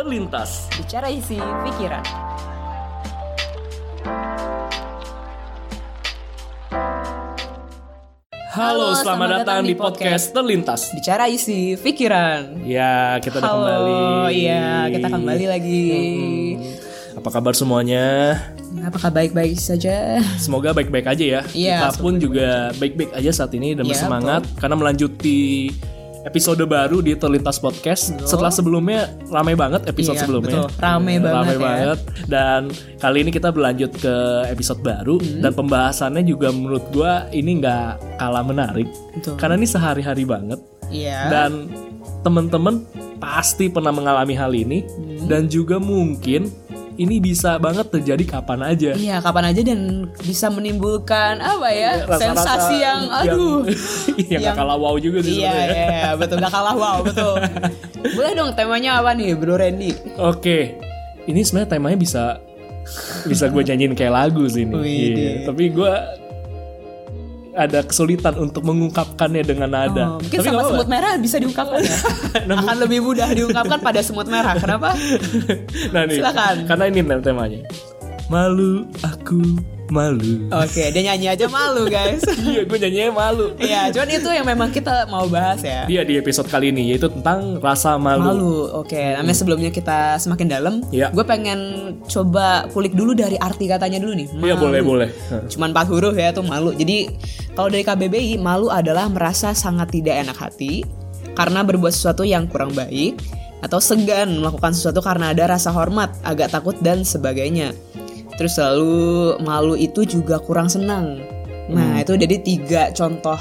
Terlintas. Bicara isi pikiran. Halo, selamat, datang di podcast Terlintas. Bicara isi pikiran. Ya, kita udah Halo, kembali. iya kita kembali lagi. Apa kabar semuanya? Apakah baik-baik saja? Semoga baik-baik aja ya. Iya, kita pun juga baik-baik aja saat ini dan Iya, bersemangat karena melanjuti episode baru di Terlintas Podcast. Setelah sebelumnya ramai banget episode Iya, sebelumnya. betul. Rame banget Rame ya. banget. Dan kali ini kita berlanjut ke episode baru Hmm. dan pembahasannya juga menurut gua ini nggak kalah menarik. Betul. Karena ini sehari-hari banget. Iya. dan temen-temen pasti pernah mengalami hal ini Hmm. dan juga mungkin ini bisa banget terjadi kapan aja Iya, kapan aja dan bisa menimbulkan apa ya? Rasa-rasa sensasi yang aduh. yang, yang gak kalah wow juga sih Iya, sebenarnya. iya, iya, betul gak kalah wow, betul. Boleh dong temanya apa nih, Bro Randy? Oke, ini sebenarnya temanya bisa bisa gue nyanyiin kayak lagu sih ini. Wih, Iya. Tapi gue ada kesulitan untuk mengungkapkannya dengan nada. Oh, mungkin Tapi sama semut merah bisa diungkapkan ya. Akan lebih mudah diungkapkan pada semut merah. Kenapa? nah nih, Silakan. karena ini tem- temanya. Malu aku malu. Oke, dia nyanyi aja malu guys. iya, gue nyanyinya malu. Iya, cuman itu yang memang kita mau bahas ya. Dia di episode kali ini yaitu tentang rasa malu. Malu, oke. Namanya sebelumnya kita semakin dalam, Iya. gue pengen coba kulik dulu dari arti katanya dulu nih. Iya boleh boleh. Cuman empat huruf ya tuh malu. Jadi kalau dari KBBI malu adalah merasa sangat tidak enak hati karena berbuat sesuatu yang kurang baik atau segan melakukan sesuatu karena ada rasa hormat, agak takut dan sebagainya. Terus lalu malu itu juga kurang senang. Nah itu jadi tiga contoh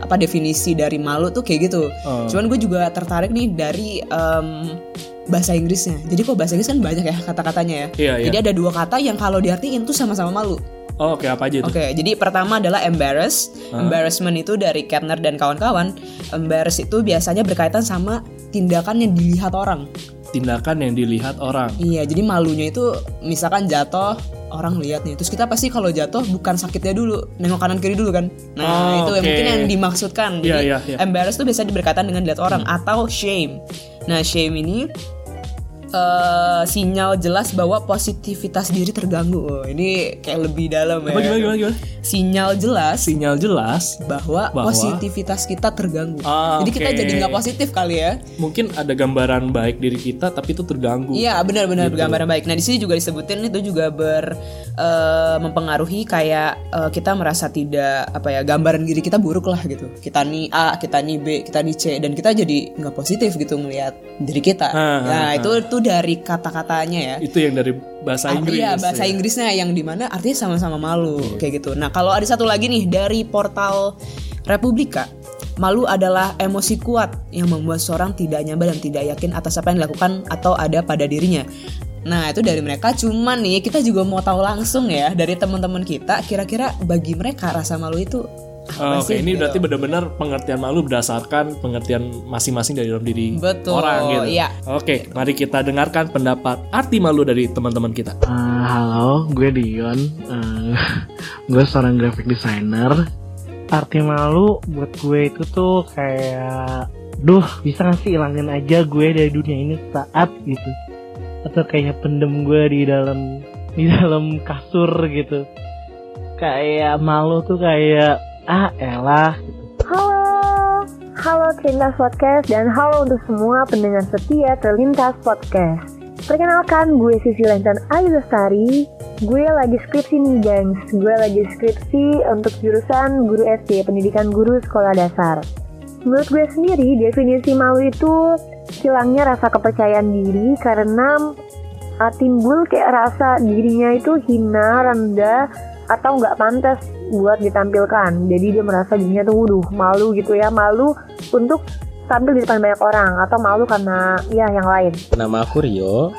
apa definisi dari malu tuh kayak gitu. Oh. Cuman gue juga tertarik nih dari em, bahasa Inggrisnya. Jadi kok bahasa Inggris kan banyak ya kata-katanya ya. Iya, iya. Jadi ada dua kata yang kalau diartiin tuh sama-sama malu. Oh, Oke apa aja itu? Oke, jadi pertama adalah embarrass. Embarrassment itu dari Kettner dan kawan-kawan. Embarrass itu biasanya berkaitan sama tindakan yang dilihat orang. Tindakan yang dilihat orang. Iya, jadi malunya itu misalkan jatuh, orang lihat nih. Terus kita pasti kalau jatuh bukan sakitnya dulu, nengok kanan kiri dulu kan. Nah, Oh, itu yang oke. mungkin yang dimaksudkan. Iya, Jadi iya, iya. embarrass itu biasa berkaitan dengan dilihat orang atau shame. Nah, shame ini eh, sinyal jelas bahwa positivitas diri terganggu. Oh, ini kayak lebih dalam ya. Gimana gimana gimana? Sinyal jelas Sinyal jelas. bahwa, Bahwa- positivitas kita terganggu. Ah, Jadi kita oke. jadi nggak positif kali ya. Mungkin ada gambaran baik diri kita tapi itu terganggu. Iya benar-benar Gitu. gambaran baik. Nah di sini juga disebutin itu juga ber eh, mempengaruhi kayak eh, kita merasa tidak apa ya gambaran diri kita buruk lah gitu. Kita nih A, kita nih B, kita nih C dan kita jadi nggak positif gitu melihat diri kita. Ah, nah ah, itu itu dari kata-katanya ya. Itu yang dari bahasa Ah, Inggris. Iya bahasa ya. Inggrisnya yang di mana artinya sama-sama malu kayak gitu. Nah kalau ada satu lagi nih dari portal Republika. Malu adalah emosi kuat yang membuat seorang tidak nyaman dan tidak yakin atas apa yang dilakukan atau ada pada dirinya. Nah itu dari mereka cuman nih kita juga mau tahu langsung ya dari teman-teman kita kira-kira bagi mereka rasa malu itu Oh, apa Oke, sih? ini gitu. berarti benar-benar pengertian malu berdasarkan pengertian masing-masing dari dalam diri Betul, orang gitu. iya. Oke, mari kita dengarkan pendapat arti malu dari teman-teman kita. Eh, halo, gue Dion. Eh, gue seorang graphic designer. Arti malu buat gue itu tuh kayak, duh bisa gak sih ilangin aja gue dari dunia ini saat gitu. Atau kayak pendem gue di dalam di dalam kasur gitu. Kayak malu tuh kayak ah elah. Halo, halo Terlintas Podcast dan halo untuk semua pendengar setia Terlintas Podcast. Perkenalkan, gue Sisi Lentan Ayu Lestari. Gue lagi skripsi nih, gengs. Gue lagi skripsi untuk jurusan guru SD, pendidikan guru sekolah dasar. Menurut gue sendiri, definisi malu itu hilangnya rasa kepercayaan diri karena timbul kayak rasa dirinya itu hina, rendah, atau nggak pantas buat ditampilkan. Jadi dia merasa dirinya tuh waduh malu gitu ya, malu untuk tampil di depan banyak orang atau malu karena ya yang lain. Nama aku Rio.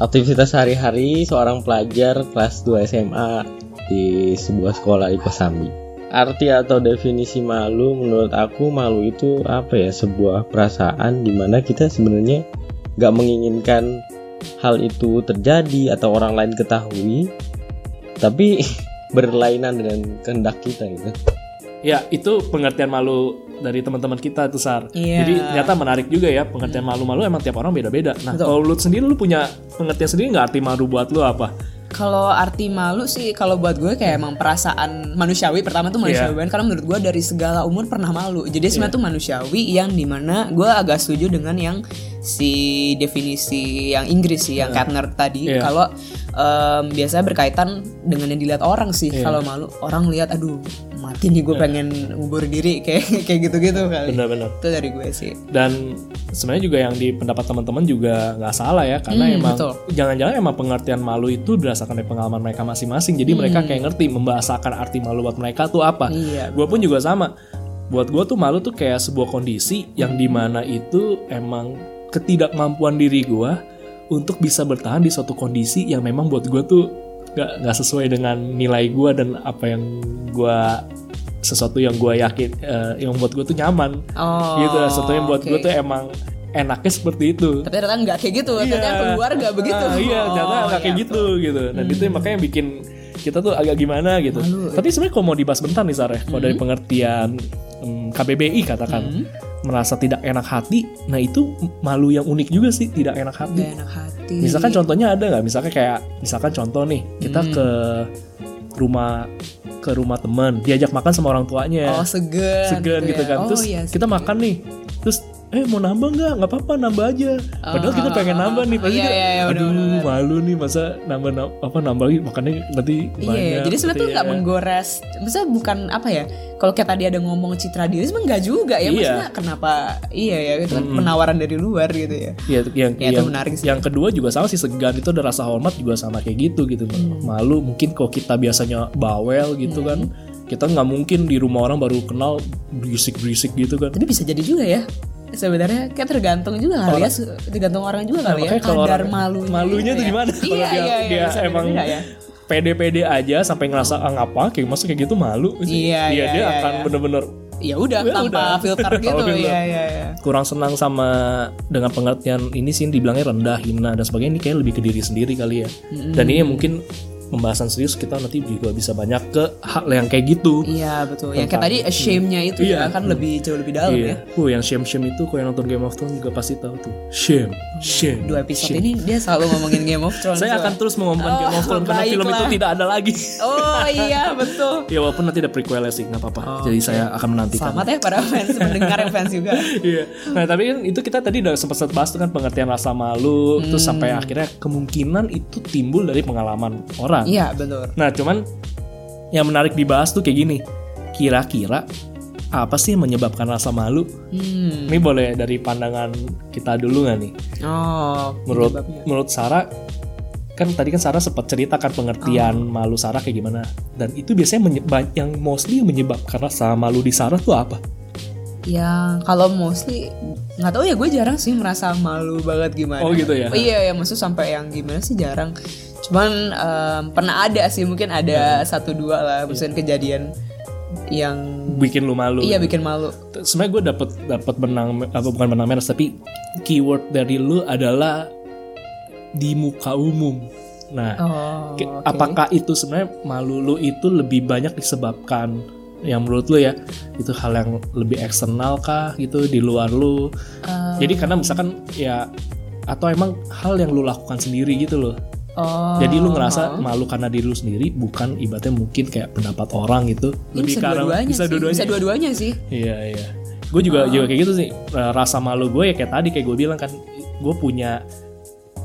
Aktivitas sehari-hari seorang pelajar kelas 2 SMA di sebuah sekolah di Kosambi. Arti atau definisi malu menurut aku malu itu apa ya sebuah perasaan di mana kita sebenarnya nggak menginginkan hal itu terjadi atau orang lain ketahui tapi berlainan dengan kehendak kita gitu Ya itu pengertian malu dari teman-teman kita tuh Sar. Iya. Jadi ternyata menarik juga ya pengertian malu-malu emang tiap orang beda-beda. Nah Betul. kalau lu sendiri lu punya pengertian sendiri nggak arti malu buat lu apa? Kalau arti malu sih kalau buat gue kayak emang perasaan manusiawi pertama tuh manusiawi Iya. banget karena menurut gue dari segala umur pernah malu. Jadi sebenarnya tuh manusiawi yang di mana gue agak setuju dengan yang si definisi yang Inggris sih yang Katner tadi Iya. kalau em, biasanya berkaitan dengan yang dilihat orang sih Iya. kalau malu orang lihat aduh mati nih gue pengen ngubur diri kayak kayak gitu-gitu kali. Bener-bener. Itu dari gue sih. Dan sebenarnya juga yang di pendapat teman-teman juga nggak salah ya karena Hmm, emang jangan-jangan emang pengertian malu itu berdasarkan dari pengalaman mereka masing-masing. Jadi mereka kayak ngerti membahasakan arti malu buat mereka tuh apa. Hmm. Iya. Gue pun juga sama. Buat gue tuh malu tuh kayak sebuah kondisi yang di mana itu emang ketidakmampuan diri gue untuk bisa bertahan di suatu kondisi yang memang buat gue tuh gak, nggak sesuai dengan nilai gue dan apa yang gue sesuatu yang gue yakin eh, yang buat gue tuh nyaman. Oh. gitu sesuatu yang buat oke. gue tuh emang enaknya seperti itu. Tapi ternyata nggak kayak gitu. Ternyata yang keluar nggak begitu. Ah, iya ternyata Oh, nggak kayak iya, gitu gitu. Dan itu yang makanya bikin kita tuh agak gimana gitu. Tapi sebenarnya kalau mau dibahas bentar nih Sarah kalau dari pengertian mm, KBBI katakan merasa tidak enak hati nah itu malu yang unik juga sih tidak enak hati Nggak enak hati. misalkan contohnya ada nggak misalkan kayak misalkan contoh nih kita ke rumah ke rumah teman diajak makan sama orang tuanya Oh segan. segan gitu ya. kan Oh, terus iya, kita makan nih terus eh mau nambah nggak nggak apa-apa nambah aja padahal kita pengen nambah nih pasti Iya, kayak, iya, iya, aduh bener-bener. malu nih masa nambah nam- apa nambah lagi makannya nanti Iya, banyak jadi sebenarnya tuh gitu nggak ya. menggores. Maksudnya bukan apa ya? Kalau kayak tadi ada ngomong citra diri, sebenarnya nggak juga ya. Iya. Maksudnya kenapa? Iya ya, itu kan penawaran dari luar gitu ya. Iya, yang, Ya, itu yang, menarik sih. yang kedua juga sama sih segan itu ada rasa hormat juga sama kayak gitu gitu Hmm. malu mungkin kalau kita biasanya bawel gitu kan kita nggak mungkin di rumah orang baru kenal berisik berisik gitu kan Tapi bisa jadi juga ya. Sebenarnya kayak tergantung juga kali ya, tergantung orang juga kali ya. kalau Kadar orang- malunya. tuh ya. gimana? Kalau Iya, dia- iya, iya, dia emang ya. pede-pede aja sampai ngerasa ah ngapa kayak masa kayak gitu malu Iya, iya, dia iya, akan iya. bener-bener Ya udah Ya tanpa udah. filter gitu. Iya, iya, iya. kurang senang sama dengan pengertian ini sih dibilangnya rendah hina dan sebagainya ini kayak lebih ke diri sendiri kali ya dan ini mungkin pembahasan serius kita nanti juga bisa banyak ke hal yang kayak gitu Iya betul. Yang kayak tadi shame-nya itu ya Iya. kan lebih jauh lebih dalam ya. Iya. Uh, yang shame shame itu kalau yang nonton Game of Thrones juga pasti tahu tuh. Shame, shame. Dua episode shame. ini dia selalu ngomongin Game of Thrones. Saya akan terus mengomongkan Oh, Game of Thrones karena film itu tidak ada lagi. Oh iya betul. ya walaupun nanti ada prequel sih, nggak apa-apa. Oh, Jadi saya akan menantikan. Selamat ya para fans pendengar yang fans juga. Iya. Nah tapi kan itu kita tadi udah sempat bahas tuh kan pengertian rasa malu, terus Hmm. sampai akhirnya kemungkinan itu timbul dari pengalaman orang. Iya betul. Nah cuman yang menarik dibahas tuh kayak gini. Kira-kira apa sih yang menyebabkan rasa malu? Hmm. Ini boleh dari pandangan kita dulu nggak nih? Oh. menurut penyebabnya. menurut Sarah kan tadi kan Sarah sempat ceritakan pengertian Oh. malu Sarah kayak gimana dan itu biasanya menyebab yang mostly menyebabkan rasa malu di Sarah tuh apa? Ya kalau mostly nggak tahu ya gue jarang sih merasa malu banget gimana. Oh, gitu ya? Iya ya maksud sampai yang gimana sih jarang. Cuman em, pernah ada sih mungkin ada satu dua lah misalnya kejadian yang Bikin lu malu. iya bikin malu. Sebenarnya gue dapet dapat benang apa bukan benang merah tapi keyword dari lu adalah di muka umum. Nah, Oh. Oke. apakah itu sebenarnya malu lu itu lebih banyak disebabkan yang menurut lu ya itu hal yang lebih eksternal kah gitu di luar lu Eh, jadi karena misalkan ya atau emang hal yang lu lakukan sendiri gitu loh Oh. jadi lu ngerasa malu karena diri lu sendiri bukan ibaratnya mungkin kayak pendapat orang gitu. Ini lebih bisa karena dua-duanya bisa dua-duanya. Bisa dua-duanya sih. iya iya. Gue juga juga kayak gitu sih. Rasa malu gue ya kayak tadi kayak gue bilang kan gue punya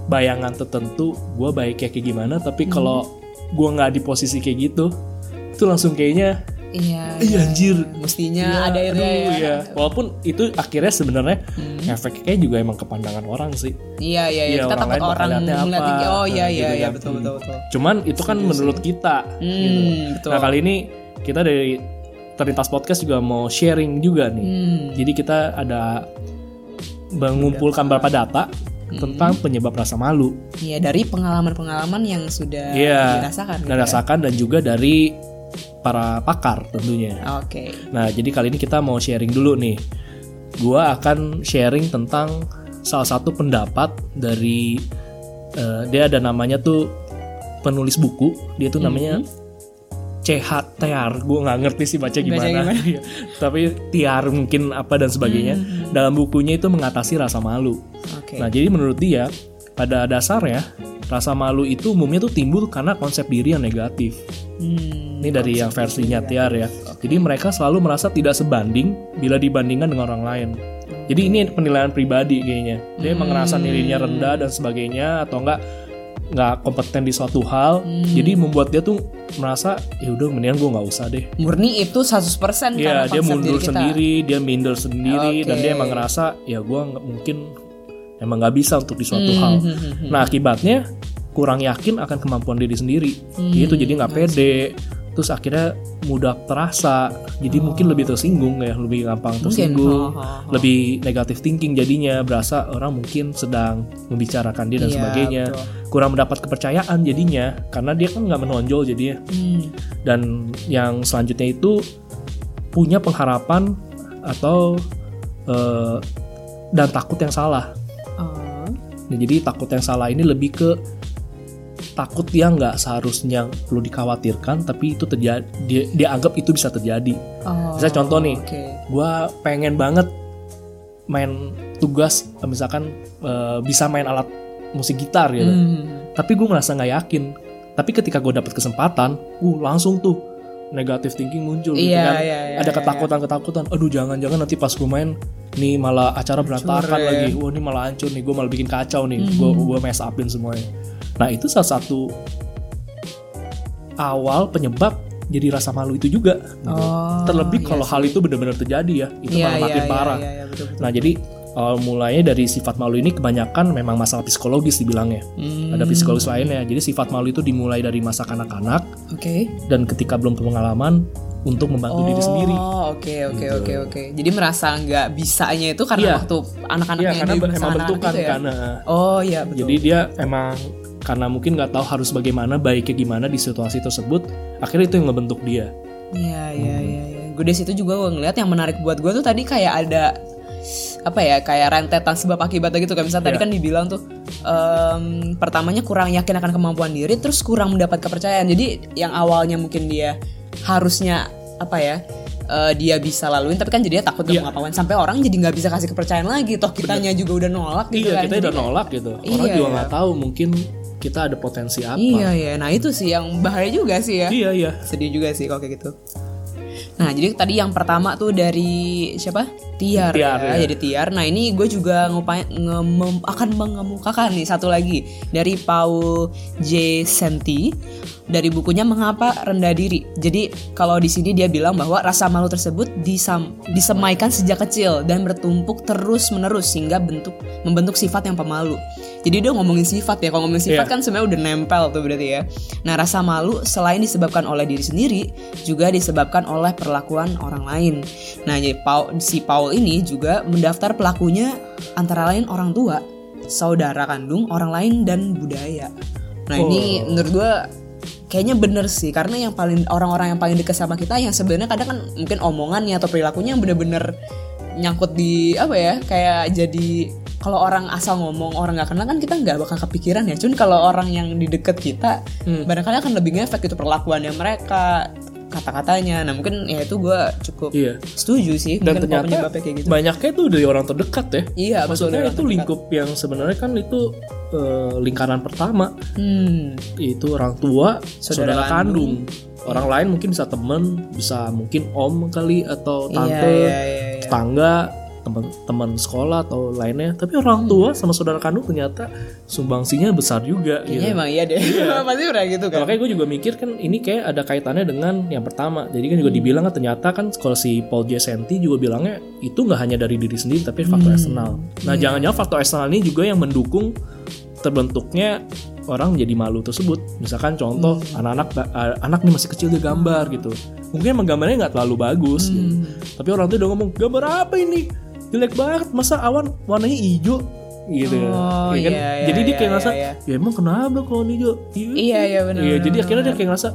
bayangan tertentu gue baiknya kayak gimana tapi kalau gue nggak di posisi kayak gitu itu langsung kayaknya Iya. iya anjir Mestinya Iya, ada aduh, irinya ya. iya. walaupun itu akhirnya sebenarnya Hmm. efeknya juga emang ke pandangan orang sih Iya iya iya. Iya, Kita orang takut orang liatnya apa, ngeliat Oh iya nah, iya gitu iya kan. betul betul betul. Cuman itu kan menurut kita. Hmm, gitu. betul. Nah kali ini kita dari Terlintas Podcast juga mau sharing juga nih. Hmm. Jadi kita ada mengumpulkan beberapa data Hmm. tentang penyebab rasa malu. Iya dari pengalaman-pengalaman yang sudah Iya. dirasakan. gitu Dan ya. dan juga dari para pakar tentunya. Oke. Nah jadi kali ini kita mau sharing dulu nih. Gua akan sharing tentang salah satu pendapat dari eh, dia ada namanya tuh penulis buku. Dia tuh namanya CH tiar gue nggak ngerti sih baca gimana, gimana? Iya. tapi tiar mungkin apa dan sebagainya dalam bukunya itu mengatasi rasa malu Oke. nah jadi menurut dia pada dasarnya rasa malu itu umumnya tuh timbul karena konsep diri yang negatif Hmm, ini dari yang versinya Tiar ya. Jadi mereka selalu merasa tidak sebanding bila dibandingkan dengan orang lain. Jadi ini penilaian pribadi kayaknya. Dia emang ngerasa dirinya rendah dan sebagainya atau enggak nggak kompeten di suatu hal. Jadi membuat dia tuh merasa ya udah mendingan gue nggak usah deh. murni itu 100% Iya karena dia mundur diri kita. sendiri, dia minder sendiri dan Oke. dia emang ngerasa ya gue mungkin emang nggak bisa untuk di suatu Hmm, hal. hmm, hmm, hmm. Nah akibatnya kurang yakin akan kemampuan diri sendiri. Hmm, Gitu jadi nggak pede. Terus akhirnya mudah terasa. Jadi mungkin lebih tersinggung ya, lebih gampang Mungkin, tersinggung. ha, ha, ha. Lebih negatif thinking jadinya berasa orang mungkin sedang membicarakan dia dan Iya, sebagainya. betul. Kurang mendapat kepercayaan jadinya karena dia kan nggak menonjol jadinya. Hmm. Dan yang selanjutnya itu punya pengharapan atau eh, dan takut yang salah. Oh. Nah, jadi takut yang salah ini lebih ke takut yang nggak seharusnya perlu dikhawatirkan, tapi itu terjadi. Dia, dia anggap itu bisa terjadi. Oh, Misalnya contoh nih, Oke. Gua pengen banget main tugas, misalkan eh, bisa main alat musik gitar gitu. Hmm. Tapi gue merasa nggak yakin. Tapi ketika gue dapet kesempatan, uh langsung tuh negatif thinking muncul gitu Iya, kan. iya, iya, Ada iya, ketakutan-ketakutan. Aduh jangan-jangan nanti pas gue main nih malah acara berantakan ya. lagi. Wah ini malah hancur nih. Gue malah bikin kacau nih. Gue Hmm. gue mess upin semuanya. Nah itu salah satu awal penyebab jadi rasa malu itu juga. gitu. Oh, Terlebih iya kalau hal itu benar-benar terjadi ya, itu Iya, malah iya, makin iya, parah. iya, iya, betul, betul. Nah jadi awal mulanya dari sifat malu ini kebanyakan memang masalah psikologis dibilangnya. Hmm. Ada psikologis lainnya. Jadi sifat malu itu dimulai dari masa kanak-kanak Oke. dan ketika belum pengalaman untuk membantu diri sendiri. Oh, oke oke Gitu. oke oke. Jadi merasa nggak bisanya itu karena Iya. waktu anak-anak Iya yang karena emang bentukan itu ya? kan. nah. Oh iya betul. Jadi dia emang karena mungkin nggak tahu harus bagaimana baiknya gimana di situasi tersebut, akhirnya itu yang ngebentuk dia. Iya iya iya. iya. Gue dari situ juga gue ngeliat yang menarik buat gue tuh tadi kayak ada apa ya kayak rentetan sebab akibat gitu kan misalnya tadi Iya. kan dibilang tuh em, pertamanya kurang yakin akan kemampuan diri terus kurang mendapat kepercayaan jadi yang awalnya mungkin dia harusnya apa ya eh, dia bisa laluin tapi kan jadinya takut Iya. gak mau ngapain sampai orang jadi nggak bisa kasih kepercayaan lagi toh kitanya juga udah nolak gitu iya kan kita Jadi udah kayak- nolak gitu. Orang Iya, juga iya. nggak tahu mungkin kita ada potensi apa. Iya iya, nah itu sih yang bahaya juga sih ya. Iya iya. Sedih juga sih kalau kayak gitu. Nah jadi tadi yang pertama tuh dari siapa? Tiar, Tiar, ya. ya. Jadi Tiar. Nah ini gue juga ngupain nge- mem- akan mengemukakan nih satu lagi dari Paul J. Senti dari bukunya Mengapa Rendah Diri. Jadi kalau di sini dia bilang bahwa rasa malu tersebut disam- disemaikan sejak kecil dan bertumpuk terus menerus sehingga bentuk membentuk sifat yang pemalu. Jadi dia ngomongin sifat ya. Kalau ngomongin sifat Iya. kan sebenarnya udah nempel tuh berarti ya. Nah rasa malu selain disebabkan oleh diri sendiri juga disebabkan oleh perlakuan orang lain. Nah jadi Paul, si Paul ini juga mendaftar pelakunya antara lain orang tua, saudara kandung, orang lain dan budaya. Nah ini Oh. menurut gue kayaknya bener sih karena yang paling orang-orang yang paling dekat sama kita yang sebenarnya kadang kan mungkin omongannya atau perilakunya yang bener-bener nyangkut di apa ya kayak jadi kalau orang asal ngomong orang nggak kenal kan kita nggak bakal kepikiran ya cuman kalau orang yang di deket kita Hmm. barangkali akan lebih ngefek itu perlakuannya mereka kata-katanya nah mungkin ya itu gue cukup Iya. setuju sih Dan mungkin ternyata penyebabnya kayak gitu banyaknya itu dari orang terdekat ya. iya Maksudnya itu terdekat. lingkup yang sebenarnya kan itu eh, lingkaran pertama hmm itu orang tua, Saudara saudara, kandung. Orang lain mungkin bisa temen, bisa mungkin om kali atau tante, iya iya iya, iya. tetangga, teman-teman sekolah atau lainnya. Tapi orang Hmm. tua sama saudara kandung ternyata sumbangsinya besar juga. Kayaknya gitu. emang iya deh pasti udah gitu kan Makanya gue juga mikir kan ini kayak ada kaitannya dengan yang pertama. Jadi kan juga Hmm. dibilang kan ternyata kan kalau si Paul Giacinti juga bilangnya itu nggak hanya dari diri sendiri tapi faktor Hmm. eksternal. Nah Iya. jangan-jangan faktor eksternal ini juga yang mendukung terbentuknya orang menjadi malu tersebut. Misalkan contoh Hmm. anak-anak uh, anak nih masih kecil dia gambar gitu. Mungkin emang gambarnya nggak terlalu bagus. gitu. Hmm. Tapi orang tuh udah ngomong gambar apa ini? Jelek banget. Masa awan warnanya hijau? gitu Oh, Ya kan? iya, iya, jadi dia iya, kayak ngerasa iya, ya emang kenapa kalau hijau Iya, iya, benar, iya benar, jadi akhirnya dia kayak ngerasa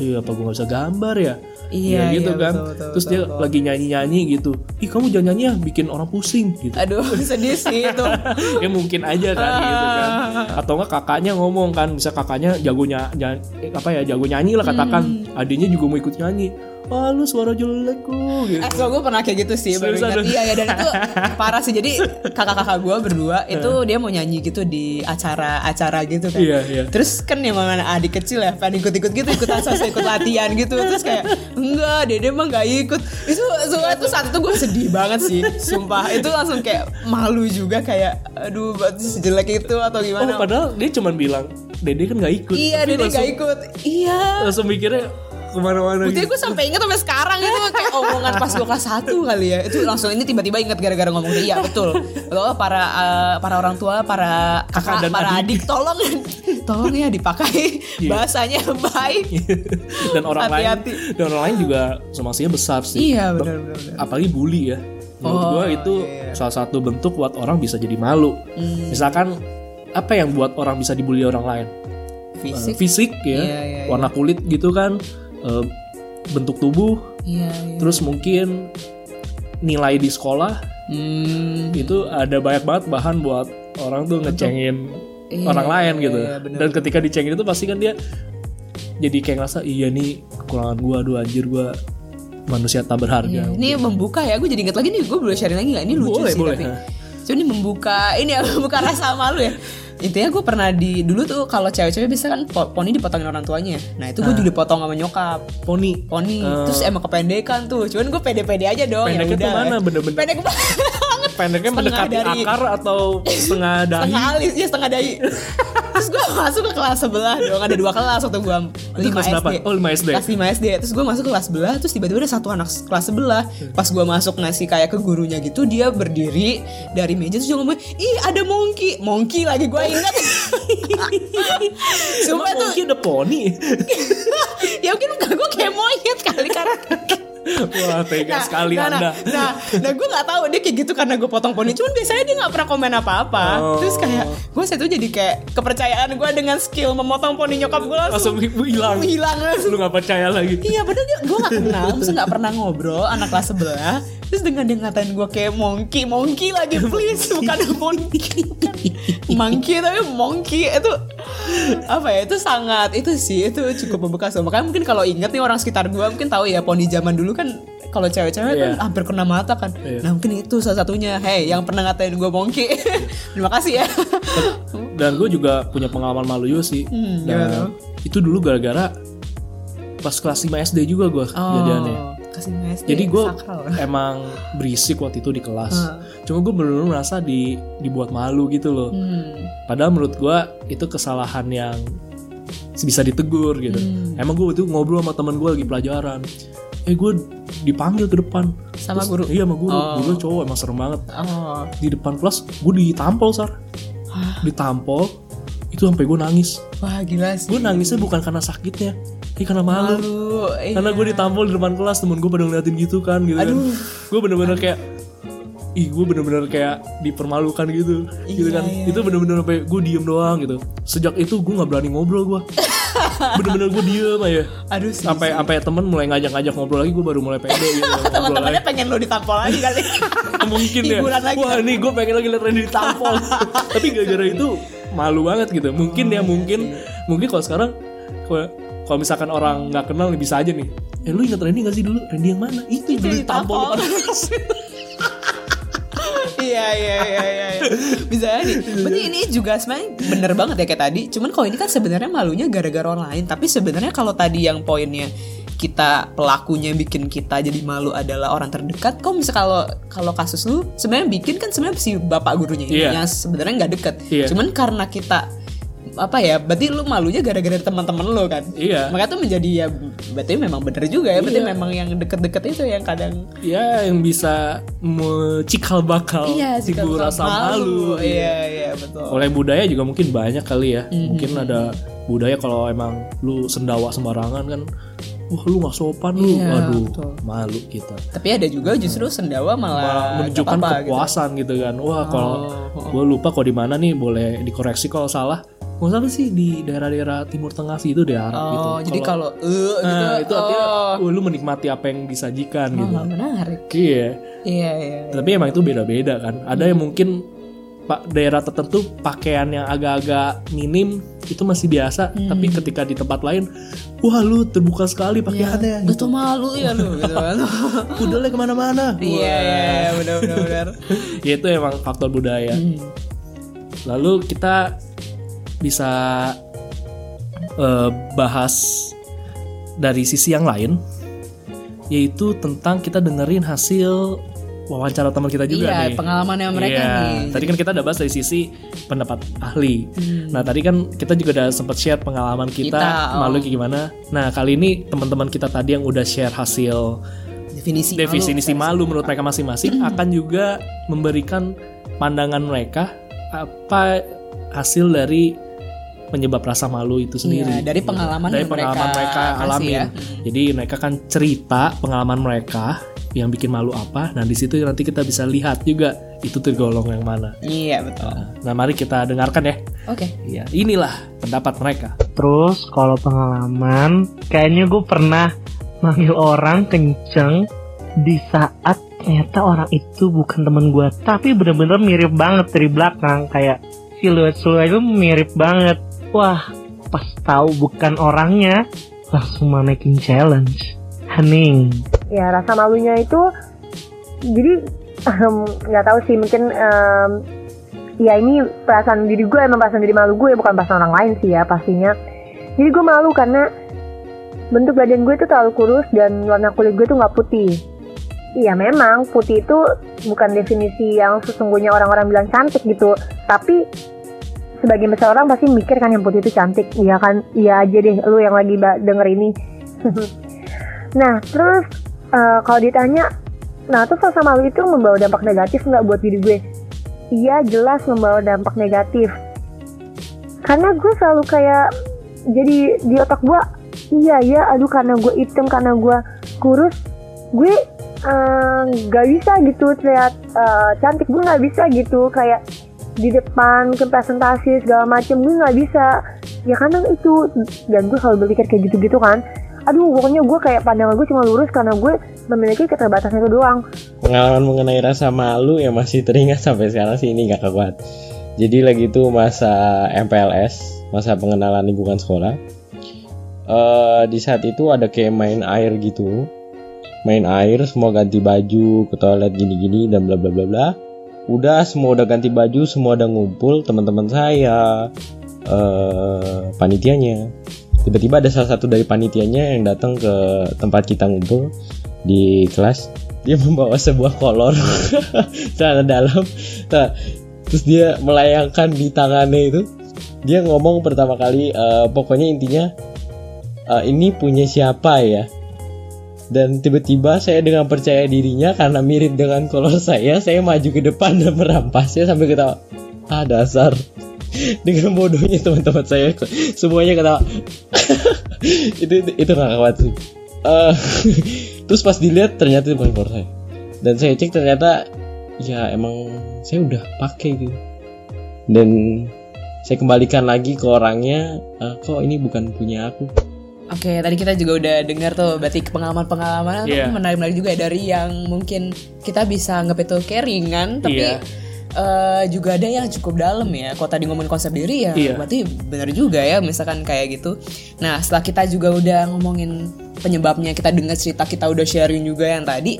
iya apa gue nggak bisa gambar ya Iya, Ya gitu iya, kan betul, betul, terus dia betul. lagi nyanyi nyanyi gitu ih kamu jangan nyanyi ya bikin orang pusing gitu Aduh, sedih sih itu. ya mungkin aja kan gitu kan atau enggak kakaknya ngomong kan bisa kakaknya jago nyanyi apa ya jago nyanyi lah katakan Hmm. adiknya juga mau ikut nyanyi ah lu suara jelek lu gitu Eh, so gue pernah kayak gitu sih baru Seriusan ingat. Iya, iya dan itu parah sih. Jadi kakak-kakak gue berdua itu dia mau nyanyi gitu di acara-acara gitu kan. Iya, iya. Terus kan yang mana adik kecil ya, pengen ikut-ikut gitu, ikut asal ikut latihan gitu. Terus kayak enggak, dede mah nggak ikut. Itu sumpah itu saat itu gue sedih banget sih, sumpah. Itu langsung kayak malu juga kayak, aduh, berarti sejelek itu atau oh gimana? padahal dia cuma bilang dede kan nggak ikut iya, dede langsung, nggak ikut. Iya. langsung mikirnya ke mana-mana Buktinya gitu. gue sampai inget sampai sekarang itu kayak omongan pas gue kelas 1 kali ya. Itu langsung ini tiba-tiba inget gara-gara ngomong iya betul. Betul para eh, para orang tua, para kakak, dan para adik. adik. tolong tolong ya dipakai Iya. bahasanya baik. dan orang Hati-hati. lain dan orang lain juga somasinya besar sih Iya benar benar. benar. apalagi bully ya menurut Oh, gua itu iya. salah satu bentuk buat orang bisa jadi malu Hmm. misalkan apa yang buat orang bisa dibully orang lain Fisik. fisik ya Iya, iya, iya. warna kulit gitu kan eh, bentuk tubuh Iya iya. terus mungkin nilai di sekolah Hmm. itu ada banyak banget bahan buat orang tuh ngecengin Iya, orang lain iya, gitu iya, bener. dan ketika dicengin itu pasti kan dia jadi kayak ngerasa iya nih kekurangan gua aduh anjir gua manusia tak berharga Iya, Ini membuka ya, gue jadi inget lagi nih, gue boleh sharing lagi gak? Ini lucu Boleh, sih boleh. tapi Cuma ini membuka, ini ya membuka rasa malu ya Intinya gue pernah di, dulu tuh kalau cewek-cewek bisa kan po- poni dipotongin orang tuanya. Nah itu gue juga dipotong sama nyokap. Poni? Poni, Eh. terus emang kependekan tuh. Cuman gue pede-pede aja dong ya Pendeknya tuh udah. mana? Bener-bener- Pendek pendeknya mendekati dari- akar atau setengah dahi? Setengah alis, ya setengah dahi. Terus gue masuk ke kelas sebelah dong Ada dua kelas waktu gue 5 Itu kelas SD berapa? Oh, 5 SD. Kelas 5 SD Terus gue masuk ke kelas sebelah Terus tiba-tiba ada satu anak kelas sebelah. Pas gue masuk ngasih kayak ke gurunya gitu Dia berdiri dari meja Terus dia ngomong Ih ada monkey. Monkey lagi gue ingat. Sumpah tuh. mungkin ada poni? Ya mungkin gue kayak monyet kali Karena wah tega sekali nah, anda Nah, nah, nah gue nggak tahu dia kayak gitu karena gue potong poni. Cuman biasanya dia nggak pernah komen apa-apa. Oh. Terus kayak gue saat itu jadi kayak kepercayaan gue dengan skill memotong poni nyokap gue langsung, langsung hilang hilang langsung. lu nggak percaya lagi Iya padahal dia gue gak kenal Terus gak pernah ngobrol Anak kelas sebelah Terus dengan dia ngatain gue kayak monkey Monkey lagi please. Bukan monkey Monkey tapi monkey. Itu Apa ya? Itu sangat Itu sih Itu cukup membekas Makanya mungkin kalau inget nih orang sekitar gue Mungkin tahu ya Poni zaman dulu kan kalau cewek-cewek kan Iya. hampir kena mata kan. Iya. Nah mungkin itu salah satunya. Hey yang pernah ngatain gue monkey. Terima kasih ya. Dan gue juga punya pengalaman malu juga sih. Hmm, dan gimana? itu dulu gara-gara pas kelas 5 SD juga gue Oh SD jadi gue emang berisik waktu itu di kelas. Ah. cuma gue bener-bener merasa di dibuat malu gitu loh. Hmm. padahal menurut gue itu kesalahan yang bisa ditegur gitu. Hmm. emang gue waktu itu ngobrol sama teman gue lagi pelajaran. Eh gue dipanggil ke depan. Sama Terus- guru? iya sama guru. Oh. guru cowok emang serem banget. Oh. Di depan kelas gue ditampol sar. Ditampol itu sampai gue nangis. Wah gila sih. Gue nangisnya bukan karena sakitnya tapi karena malu. Malu iya. karena gue ditampol di depan kelas temen gue pada ngeliatin gitu kan gitu kan. Aduh. gue bener-bener kayak ih gue bener-bener kayak dipermalukan gitu gitu Iya, kan. iya, itu bener-bener sampai gue diem doang gitu. Sejak itu gue nggak berani ngobrol gue bener-bener gue diem aja. Aduh sih sampai sampai temen mulai ngajak-ngajak ngobrol lagi gue baru mulai pede gitu. Teman-temannya lagi. pengen lo ditampol lagi kali. Mungkin ya. Lagi. wah nih gue pengen lagi liat Randy ditampol. Tapi gara-gara itu malu banget gitu. Mungkin Oh, ya mungkin mungkin kalau sekarang kalau misalkan orang nggak kenal bisa aja nih. Eh lu ingat Randy gak sih dulu? Randy yang mana? Itu Itu depan kelas. Iya iya iya iya iya. Bisa jadi Berarti ini juga sebenarnya bener banget ya kayak tadi. Cuman kalau ini kan sebenarnya malunya gara-gara orang lain. Tapi sebenarnya kalau tadi yang poinnya kita pelakunya bikin kita jadi malu adalah orang terdekat kok misal kalau kalau kasus lu sebenarnya bikin kan sebenarnya si bapak gurunya ini Iya. yang sebenarnya nggak deket. Iya. cuman karena kita apa ya berarti lu malunya gara-gara teman-teman lu kan Iya. makanya tuh menjadi ya berarti memang bener juga ya berarti Iya. memang yang deket-deket itu yang kadang ya yang bisa cikal bakal timbul bukan rasa malu iya iya betul oleh budaya juga mungkin banyak kali ya Mhm. mungkin ada budaya kalau emang lu sendawa sembarangan kan wah lu nggak sopan lu Iya, waduh betul. malu kita Tapi ada juga justru sendawa malah malah menunjukkan apa-apa gitu. kepuasan gitu. kan wah kalau Oh, oh. gue lupa kok di mana nih boleh dikoreksi kalau salah nggak salah sih di daerah-daerah Timur Tengah sih itu di Arab gitu. Oh, jadi kalau Nah, gitu, itu artinya oh, oh, lu menikmati apa yang disajikan oh, gitu. menarik. Iya. Iya, iya. Tapi emang itu beda-beda kan. Ada yang mungkin pak daerah tertentu pakaian yang agak-agak minim itu masih biasa, tapi ketika di tempat lain, wah lu terbuka sekali pakaiannya. Lu tuh malu ya lu gitu kan. Kudalnya ke mana-mana. Iya, iya, iya, benar benar benar. ya itu emang faktor budaya. Hmm. Lalu kita bisa eh, bahas dari sisi yang lain, yaitu tentang kita dengerin hasil wawancara teman kita juga Iya, nih. pengalamannya mereka Iya. nih. Tadi kan kita udah bahas dari sisi pendapat ahli. Hmm. Nah tadi kan kita juga udah sempat share pengalaman kita, Kita, oh. malu kayak gimana. Nah kali ini teman-teman kita tadi yang udah share hasil definisi definisi malu menurut mereka Hmm. masing-masing akan juga memberikan pandangan mereka apa hasil dari penyebab rasa malu itu sendiri. Iya, dari pengalaman dari yang pengalaman mereka mereka, alamin. ya. Jadi mereka akan cerita pengalaman mereka yang bikin malu apa. Nah di situ nanti kita bisa lihat juga itu tergolong yang mana. Iya, betul. Nah mari kita dengarkan ya. Oke. Iya, inilah pendapat mereka. Terus kalau pengalaman, kayaknya gue pernah manggil orang kenceng di saat ternyata orang itu bukan temen gue, tapi bener-bener mirip banget dari belakang, kayak siluet siluet itu mirip banget. Wah, pas tahu bukan orangnya, langsung manekin challenge. Hening. ya rasa malunya itu jadi nggak tahu sih mungkin em, ya ini perasaan diri gue emang perasaan diri malu gue bukan perasaan orang lain sih ya pastinya jadi gue malu karena bentuk badan gue tuh terlalu kurus dan warna kulit gue tuh nggak putih Iya memang putih itu bukan definisi yang sesungguhnya orang-orang bilang cantik gitu tapi sebagian besar orang pasti mikir kan yang putih itu cantik. Iya kan? Iya aja deh lu yang lagi denger ini. Nah terus eh, kalau ditanya nah terus rasa malu itu membawa dampak negatif nggak buat diri gue? Iya jelas membawa dampak negatif. Karena gue selalu kayak jadi di otak gue iya ya aduh karena gue hitam karena gue kurus gue eh, nggak bisa gitu terlihat eh, cantik. Gue nggak bisa gitu kayak di depan ke presentasi segala macem. Gue nggak bisa. Ya karena itu. Dan gue selalu berpikir kayak gitu-gitu kan. Aduh pokoknya gue kayak pandangan gue cuma lurus karena gue memiliki keterbatasan itu doang. Pengalaman mengenai rasa malu yang masih teringat sampai sekarang sih ini gak kuat jadi lagi itu masa MPLS masa pengenalan lingkungan sekolah Eh di saat itu ada kayak main air gitu. Main air semua ganti baju ke toilet gini-gini dan bla bla bla bla udah semua udah ganti baju semua udah ngumpul teman-teman saya eh panitianya. Tiba-tiba ada salah satu dari panitianya yang datang ke tempat kita ngumpul di kelas. Dia membawa sebuah kolor celana dalam. Nah, terus dia melayangkan di tangannya itu. Dia ngomong pertama kali eh, pokoknya intinya eh, ini punya siapa ya dan tiba-tiba saya dengan percaya dirinya karena mirip dengan kolor saya saya maju ke depan dan merampasnya sambil ketawa ah dasar. Dengan bodohnya teman-teman saya semuanya ketawa. Itu itu, itu gak kuat sih. Eh, terus pas dilihat ternyata itu bukan kolor saya. Dan saya cek ternyata ya emang saya udah pakai gitu. Dan saya kembalikan lagi ke orangnya "Eh, kok ini bukan punya aku Oke, tadi kita juga udah dengar tuh berarti pengalaman-pengalaman Iya. menarik-menarik juga ya, dari yang mungkin kita bisa anggap itu kayak ringan, tapi Iya. eh, juga ada yang cukup dalam ya. Kalau tadi ngomongin konsep diri ya, Iya. berarti benar juga ya, misalkan kayak gitu. Nah, setelah kita juga udah ngomongin penyebabnya, kita dengar cerita, kita udah sharing juga yang tadi,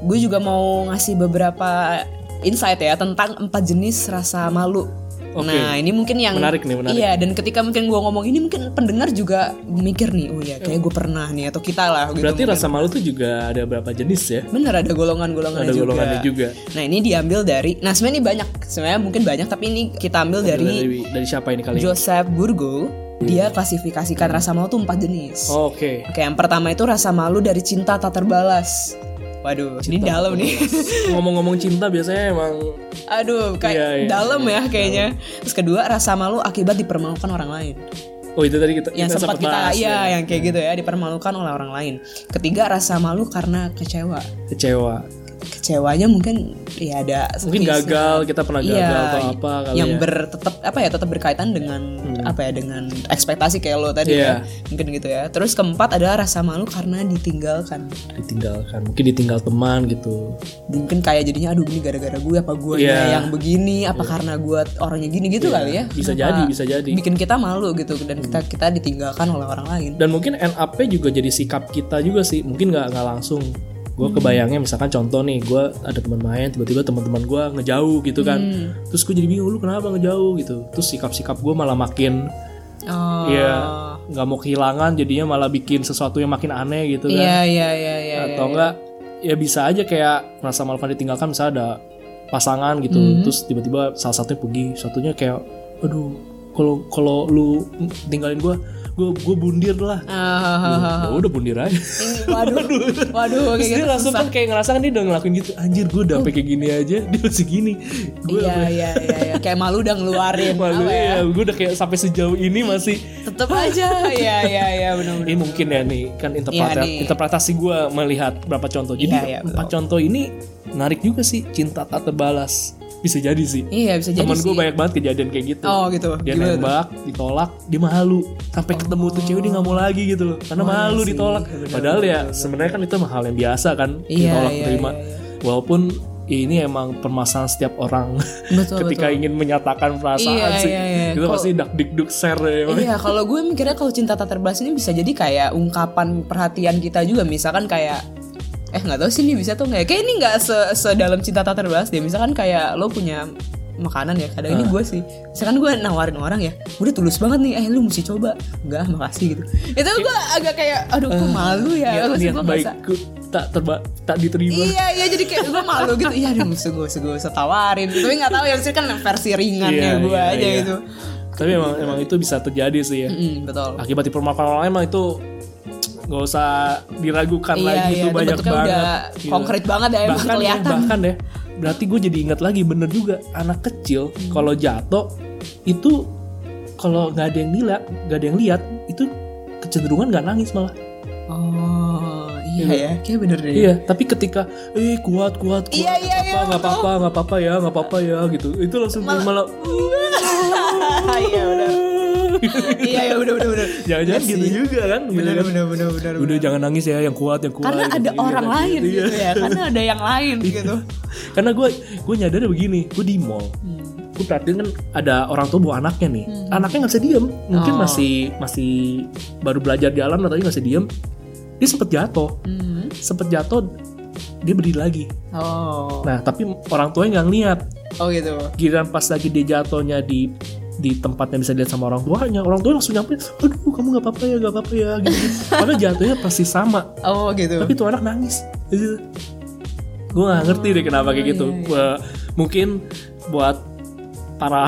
gue juga mau ngasih beberapa insight ya tentang empat jenis rasa malu. Oke. Nah, ini mungkin yang Menarik nih, menarik. Iya, dan ketika mungkin gue ngomong ini mungkin pendengar juga mikir nih, oh ya kayak gue pernah nih atau kita lah gitu. Berarti mungkin. rasa malu tuh juga ada berapa jenis ya? bener ada golongan-golongannya Ada juga. golongannya juga. Nah, ini diambil dari Nah, sebenarnya ini banyak. Sebenarnya mungkin banyak tapi ini kita ambil dari Dari, dari siapa ini kali? Joseph Burgo. Dia klasifikasikan rasa malu tuh empat jenis. Oh, Oke. Oke, yang pertama itu rasa malu dari cinta tak terbalas. Waduh, ini dalam nih. Ngomong-ngomong cinta biasanya emang Aduh, kayak Iya, iya. dalam ya kayaknya. Terus kedua, rasa malu akibat dipermalukan orang lain. oh itu tadi kita yang kita sempat sempat kita bahas iya ya. yang kayak gitu ya dipermalukan oleh orang lain ketiga rasa malu karena kecewa kecewa. Kecewanya mungkin ya ada Mungkin gagal, kita pernah gagal Iya, atau apa kali yang ya. Hmm. ber tetap apa ya tetap berkaitan dengan apa ya dengan ekspektasi kayak lo tadi Iya. ya mungkin gitu ya terus keempat adalah rasa malu karena ditinggalkan ditinggalkan, mungkin ditinggal teman gitu. mungkin kayak jadinya aduh ini gara-gara gue apa gue Iya. yang begini apa karena gue orangnya gini gitu kali ya Bisa Kenapa jadi, bisa jadi. bikin kita malu gitu dan kita kita ditinggalkan oleh orang lain Dan mungkin NAP juga jadi sikap kita juga sih. Mungkin nggak nggak langsung. Gue Hmm. kebayangnya misalkan contoh nih, gue ada teman main, tiba-tiba teman-teman gue ngejauh gitu kan. Hmm. Terus gue jadi bingung, lu kenapa ngejauh gitu. Terus sikap-sikap gue malah makin oh Iya, nggak mau kehilangan, jadinya malah bikin sesuatu yang makin aneh gitu kan. iya iya iya iya Atau iya. enggak, ya bisa aja kayak merasa malu karena ditinggalkan, misalnya ada pasangan gitu, Hmm. terus tiba-tiba salah satunya pergi, satunya kayak, aduh, kalau kalau lu tinggalin gue, gue gue bundir lah. Ah, Ya udah bundir aja. waduh waduh Terus kayak dia gitu langsung susah. kan kayak ngerasa kan dia udah ngelakuin gitu Anjir gue udah sampai kayak gini aja Dia masih gini Gue iya iya iya iya. kayak malu udah ngeluarin malu ya? ya Gue udah kayak sampai sejauh ini masih. Tetep aja. Iya iya iya benar Ini mungkin ya nih Kan Iya, nih. interpretasi gue melihat berapa contoh. Jadi Iya, iya, empat contoh ini Menarik juga sih Cinta tak terbalas Bisa jadi sih iya bisa jadi Temen gue banyak banget kejadian kayak gitu oh gitu Dia Gimana tuh? nembak, ditolak, dia malu Sampai ketemu tuh cewek dia gak mau lagi gitu loh Karena Oh, iya malu sih. ditolak Bener, Padahal ya sebenarnya kan itu hal yang biasa kan Iya, Ditolak iya, terima iya, iya. Walaupun ini emang permasalahan setiap orang betul ketika betul. ingin menyatakan perasaan Iya, sih iya, iya. Itu Kok- pasti dak dik duk ser ya Iya, kalau gue mikirnya kalau cinta tak terbalas ini bisa jadi kayak ungkapan perhatian kita juga. Misalkan kayak eh nggak tahu sih ini bisa tuh nggak? ya? Kayak ini nggak se sedalam cinta tak terbalas deh. Misalkan kayak lo punya makanan ya kadang ini gue sih. Misalkan gue nawarin orang ya udah tulus banget nih eh lu mesti coba. Enggak makasih gitu. Itu gue agak kayak aduh kok malu ya? Niat, Maksud niat gue ngerasa- baikku tak terba tak diterima. Iya iya jadi kayak gue malu gitu. Iya aduh mesti gue gue usah tawarin. Tapi gak tahu ya Maksudnya kan versi ringannya Iya, gue iya, aja iya. gitu. Tapi emang emang itu bisa terjadi sih ya. Mm, Betul. Akibat dipermalukan orang lain emang itu nggak usah diragukan Iya, lagi iya, itu itu banyak banget udah Gitu. konkret banget ya, bahkan kelihatan. bahkan deh berarti gue jadi ingat lagi bener juga anak kecil Hmm. kalau jatuh itu kalau nggak ada yang lihat nggak ada yang lihat itu kecenderungan nggak nangis malah. Oh iya ya Kayak bener deh. Iya, tapi ketika eh kuat kuat kuat Iya, iya, iya, nggak apa-apa nggak apa-apa ya nggak apa-apa ya gitu. Itu langsung malah, Iya bener Iya ya bener bener bener jangan-jangan Iya gitu juga kan gitu Bener kan. bener bener bener udah jangan nangis ya yang kuat yang kuat. Karena gitu. ada Iya, orang lain iya. gitu ya Karena ada yang lain. Gitu karena gue gue nyadarnya begini gue di mall. Hmm. gue perhatiin kan ada orang tua bawa anaknya nih. Anaknya nggak bisa diem. Mungkin Oh. masih masih baru belajar jalan atau nggak bisa diem. Dia sempet jatuh. Hmm. sempet jatuh dia berdiri lagi. Oh. Nah tapi orang tuanya nggak ngeliat. Oh gitu. Giliran pas lagi dia jatuhnya di di tempatnya bisa dilihat sama orang tuanya. Orang tua langsung nyampe aduh kamu nggak apa-apa ya nggak apa-apa ya gitu. Karena jatuhnya pasti sama. Oh gitu. Tapi tuh anak nangis. Gitu. gue nggak ngerti deh kenapa kayak gitu. Wah, mungkin buat para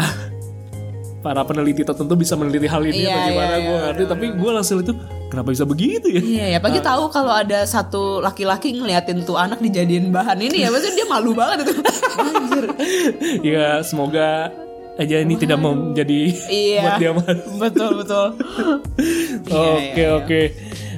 para peneliti tertentu bisa meneliti hal ini Iya, gimana iya, gue iya, ngerti. Tapi gue langsung itu kenapa bisa begitu ya? Iya ya, pagi tahu kalau ada satu laki-laki ngeliatin tuh anak dijadiin bahan ini ya, maksudnya dia malu banget itu. Anjir. ya semoga aja ini tidak mau menjadi Iya. buat dia malu betul betul. Iya, Oke iya, iya. oke.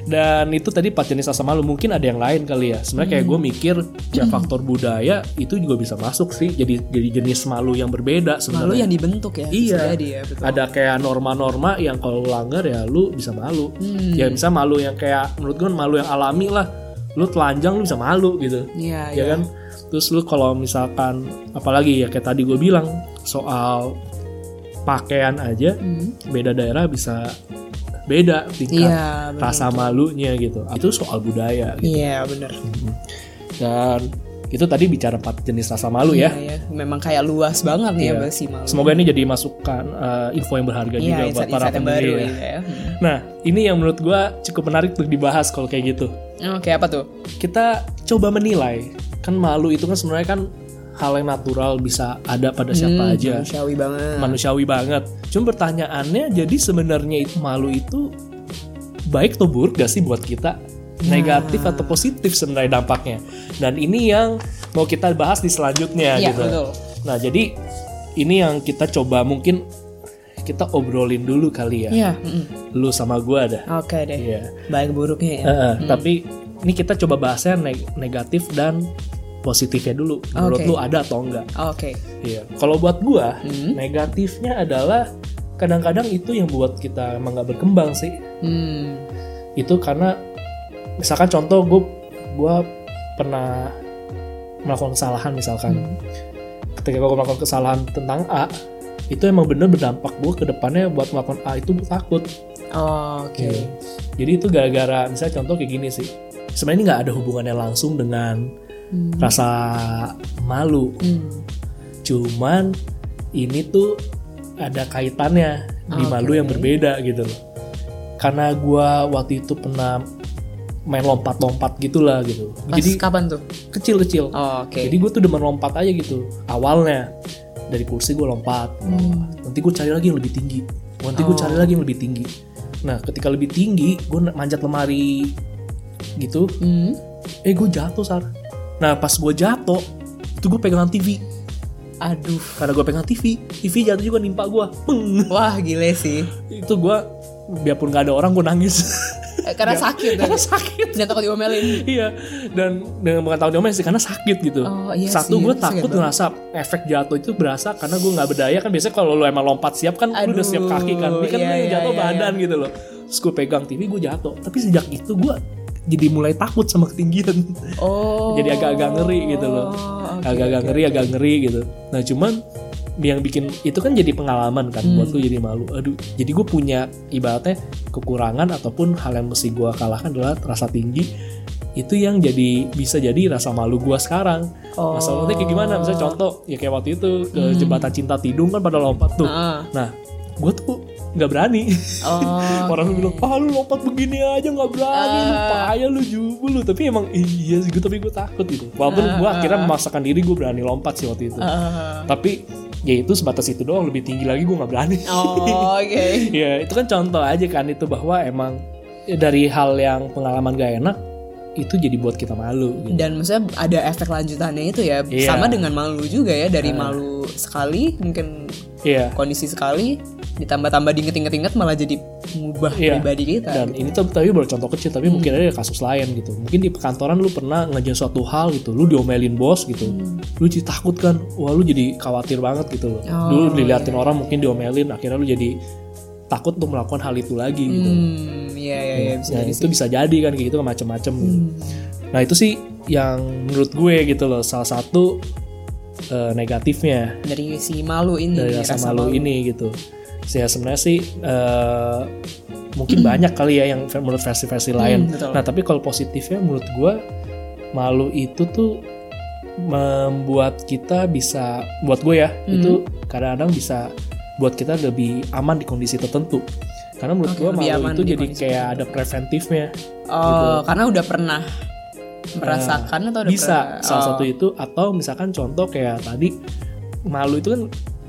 Dan itu tadi empat jenis rasa malu. Mungkin ada yang lain kali ya. Sebenarnya kayak Hmm. gue mikir ya faktor budaya itu juga bisa masuk sih. Jadi jadi jenis malu yang berbeda Malu sebenarnya. yang dibentuk ya. Iya. jadi ya, betul. Ada kayak norma-norma yang kalau lu langgar ya lu bisa malu. Hmm. Ya bisa malu yang kayak menurut gue malu yang alami lah. Lu telanjang lu bisa malu gitu. Iya Ya iya. kan? Terus lu kalau misalkan apalagi ya kayak tadi gue bilang soal pakaian aja Hmm. beda daerah bisa beda tingkat benar. rasa malunya gitu. Itu soal budaya gitu. Iya benar. Dan itu tadi bicara empat jenis rasa malu ya. Iya, iya. Memang kayak luas banget nih ya bahas si malu. Semoga ini jadi masukan uh, info yang berharga Iya, juga buat insight, para yang baru pendengar ya. ya. Hmm. Nah, ini yang menurut gua cukup menarik untuk dibahas kalau kayak gitu. Oke apa tuh? Kita coba menilai. Kan malu itu kan sebenarnya kan hal yang natural bisa ada pada siapa Hmm, aja. Manusiawi banget. Manusiawi banget. Cuma pertanyaannya jadi sebenarnya itu malu itu baik atau buruk gak sih buat kita? Negatif atau positif sebenarnya dampaknya. Dan ini yang mau kita bahas di selanjutnya Iya gitu. betul. Nah, jadi ini yang kita coba mungkin kita obrolin dulu kali ya. Iya. mm. Lu sama gua dah. Oke deh. Iya. Baik buruknya ya. Heeh, Tapi ini kita coba bahasnya neg- negatif dan positifnya dulu. Menurut Oke. lu ada atau enggak? Oke. Iya. Kalau buat gua, Hmm. negatifnya adalah kadang-kadang itu yang buat kita emang nggak berkembang sih. Hmm. Itu karena misalkan contoh gue gua pernah melakukan kesalahan misalkan. Hmm. Ketika gue melakukan kesalahan tentang A, itu emang bener berdampak gue ke depannya buat melakukan A itu gue takut. Oh, Oke. Gitu. Jadi itu gara-gara misalnya contoh kayak gini sih. Sebenarnya ini nggak ada hubungannya langsung dengan Hmm. rasa malu. Hmm. Cuman ini tuh ada kaitannya di Oke. malu yang berbeda gitu loh. Karena gua waktu itu pernah main lompat-lompat gitulah gitu. Pas Jadi kapan tuh? kecil-kecil. Oh, Oke. Jadi gue tuh demen lompat aja gitu. Awalnya dari kursi gue lompat. Hmm. Nanti gue cari lagi yang lebih tinggi. Nanti gue Oh. cari lagi yang lebih tinggi. Nah, ketika lebih tinggi, gue manjat lemari gitu. Hmm. Eh, gue jatuh sar. Nah, pas gue jatuh, itu gue pegangan TV. Aduh. Karena gue pegang TV, TV jatuh juga nimpa gue. Peng. Wah, gile sih. Itu gue, biarpun gak ada orang, gue nangis. Eh, Karena sakit Karena kan? sakit. Dan takut diomelin. iya, dan dengan bukan tahu diomelin sih, karena sakit gitu. Oh, iya Satu gue takut ngerasa efek jatuh itu berasa karena gue nggak berdaya kan biasanya kalau lu emang lompat siap kan lu udah siap kaki kan, ini kan Aduh, yang iya, jatuh iya, badan gitu loh. Terus gue pegang TV gue jatuh, tapi sejak itu gue jadi mulai takut sama ketinggian. Oh. jadi agak-agak ngeri gitu loh. Agak-agak oke, ngeri, oke. agak ngeri gitu. Nah cuman yang bikin itu kan jadi pengalaman kan buat Hmm. gue jadi malu. Aduh, jadi gue punya ibaratnya kekurangan ataupun hal yang mesti gue kalahkan adalah rasa tinggi itu yang jadi bisa jadi rasa malu gue sekarang. Oh. Masalahnya kayak gimana? Misalnya contoh ya kayak waktu itu ke Hmm. jembatan cinta tidung kan pada lompat tuh. Ah. Nah, gue tuh nggak berani. Oh. Orang bilang, ah lu lompat begini aja nggak berani, lu Ah. payah lu jubul lu. Tapi emang iya sih, gue tapi gue takut gitu. Walaupun gue Ah, akhirnya ah. memaksakan diri gue berani lompat sih waktu itu. Ah. Tapi ya itu sebatas itu doang, lebih tinggi lagi gue nggak berani. Oh, oke. ya itu kan contoh aja kan itu bahwa emang ya, dari hal yang pengalaman gak enak itu jadi buat kita malu. Gitu. Dan maksudnya ada efek lanjutannya itu ya Iya. sama dengan malu juga ya dari Ah. malu sekali mungkin Iya. kondisi sekali ditambah-tambah diinget-inget malah jadi mengubah Iya. pribadi kita. Dan ini tuh tapi baru contoh kecil, tapi mungkin ada kasus lain gitu. Mungkin di perkantoran lu pernah ngerjain suatu hal gitu, lu diomelin bos gitu, lu jadi takut kan, wah lu jadi khawatir banget gitu loh. Oh, Dulu diliatin orang mungkin diomelin, akhirnya lu jadi takut untuk melakukan hal itu lagi gitu. Hmm, iya iya iya bisa Nah, jadi itu sih. bisa jadi kan kayak gitu macam-macam gitu. Hmm. Nah itu sih yang menurut gue gitu loh salah satu eh, negatifnya dari si malu ini dari nih, rasa, malu, ini gitu. Saya sebenarnya sih eh, mungkin banyak kali ya yang menurut versi-versi lain. Hmm, betul. Nah tapi kalau positifnya menurut gue malu itu tuh membuat kita bisa buat gue ya Hmm. itu kadang-kadang bisa buat kita lebih aman di kondisi tertentu. Karena menurut Oke, gue malu aman itu di jadi kayak ada preventifnya. Oh, gitu. karena udah pernah merasakan atau udah bisa pernah- salah oh. satu itu atau misalkan contoh kayak tadi malu itu kan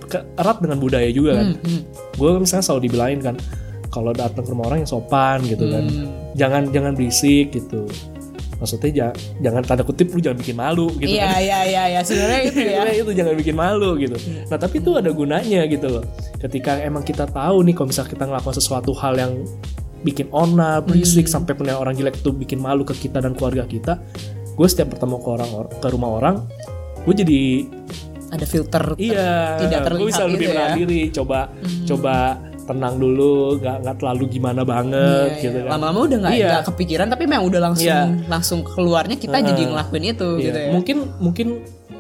erat dengan budaya juga kan Hmm, hmm, gue misalnya selalu dibilangin kan kalau datang ke rumah orang yang sopan gitu kan hmm. jangan jangan berisik gitu maksudnya ja- jangan tanda kutip lu jangan bikin malu gitu Iya kan iya iya iya sebenarnya itu ya. Itu jangan bikin malu gitu. Nah tapi itu ada gunanya gitu loh. Ketika emang kita tahu nih kalau misalnya kita ngelakuin sesuatu hal yang bikin onar, berisik sampai punya orang jelek itu bikin malu ke kita dan keluarga kita. Gue setiap bertemu ke orang ke rumah orang, gue jadi Ada filter ter- iya, tidak terlihat gue bisa lebih gitu ya. diri, coba coba tenang dulu, nggak nggak terlalu gimana banget Iya, gitu iya. kan. Lama-lama udah nggak Iya. kepikiran tapi memang udah langsung Iya. langsung keluarnya kita jadi Heeh. ngelakuin itu Iya, gitu ya. Mungkin mungkin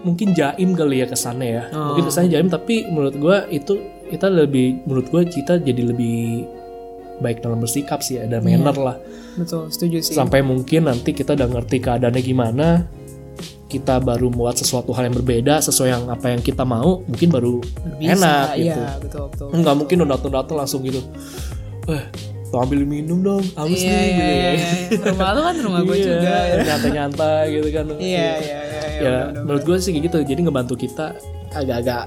mungkin jaim kali ya kesannya ya. Oh. Mungkin kesannya jaim tapi menurut gua itu kita lebih menurut gua kita jadi lebih baik dalam bersikap sih ada manner lah. Betul, setuju sih. Sampai mungkin nanti kita udah ngerti keadaannya gimana, kita baru buat sesuatu hal yang berbeda sesuai yang apa yang kita mau, mungkin baru Bisa, enak iya, gitu. betul betul. Nggak mungkin udah datang-datang langsung gitu. Eh, tuh ambil minum dong, haus Iya, nih iya, gitu ya. iya. Rumah lu kan rumah gue Iya, juga. ya. nyantai-nyantai gitu kan. Iya, iya, iya. iya, ya benar-benar. menurut gue sih gitu jadi ngebantu kita agak-agak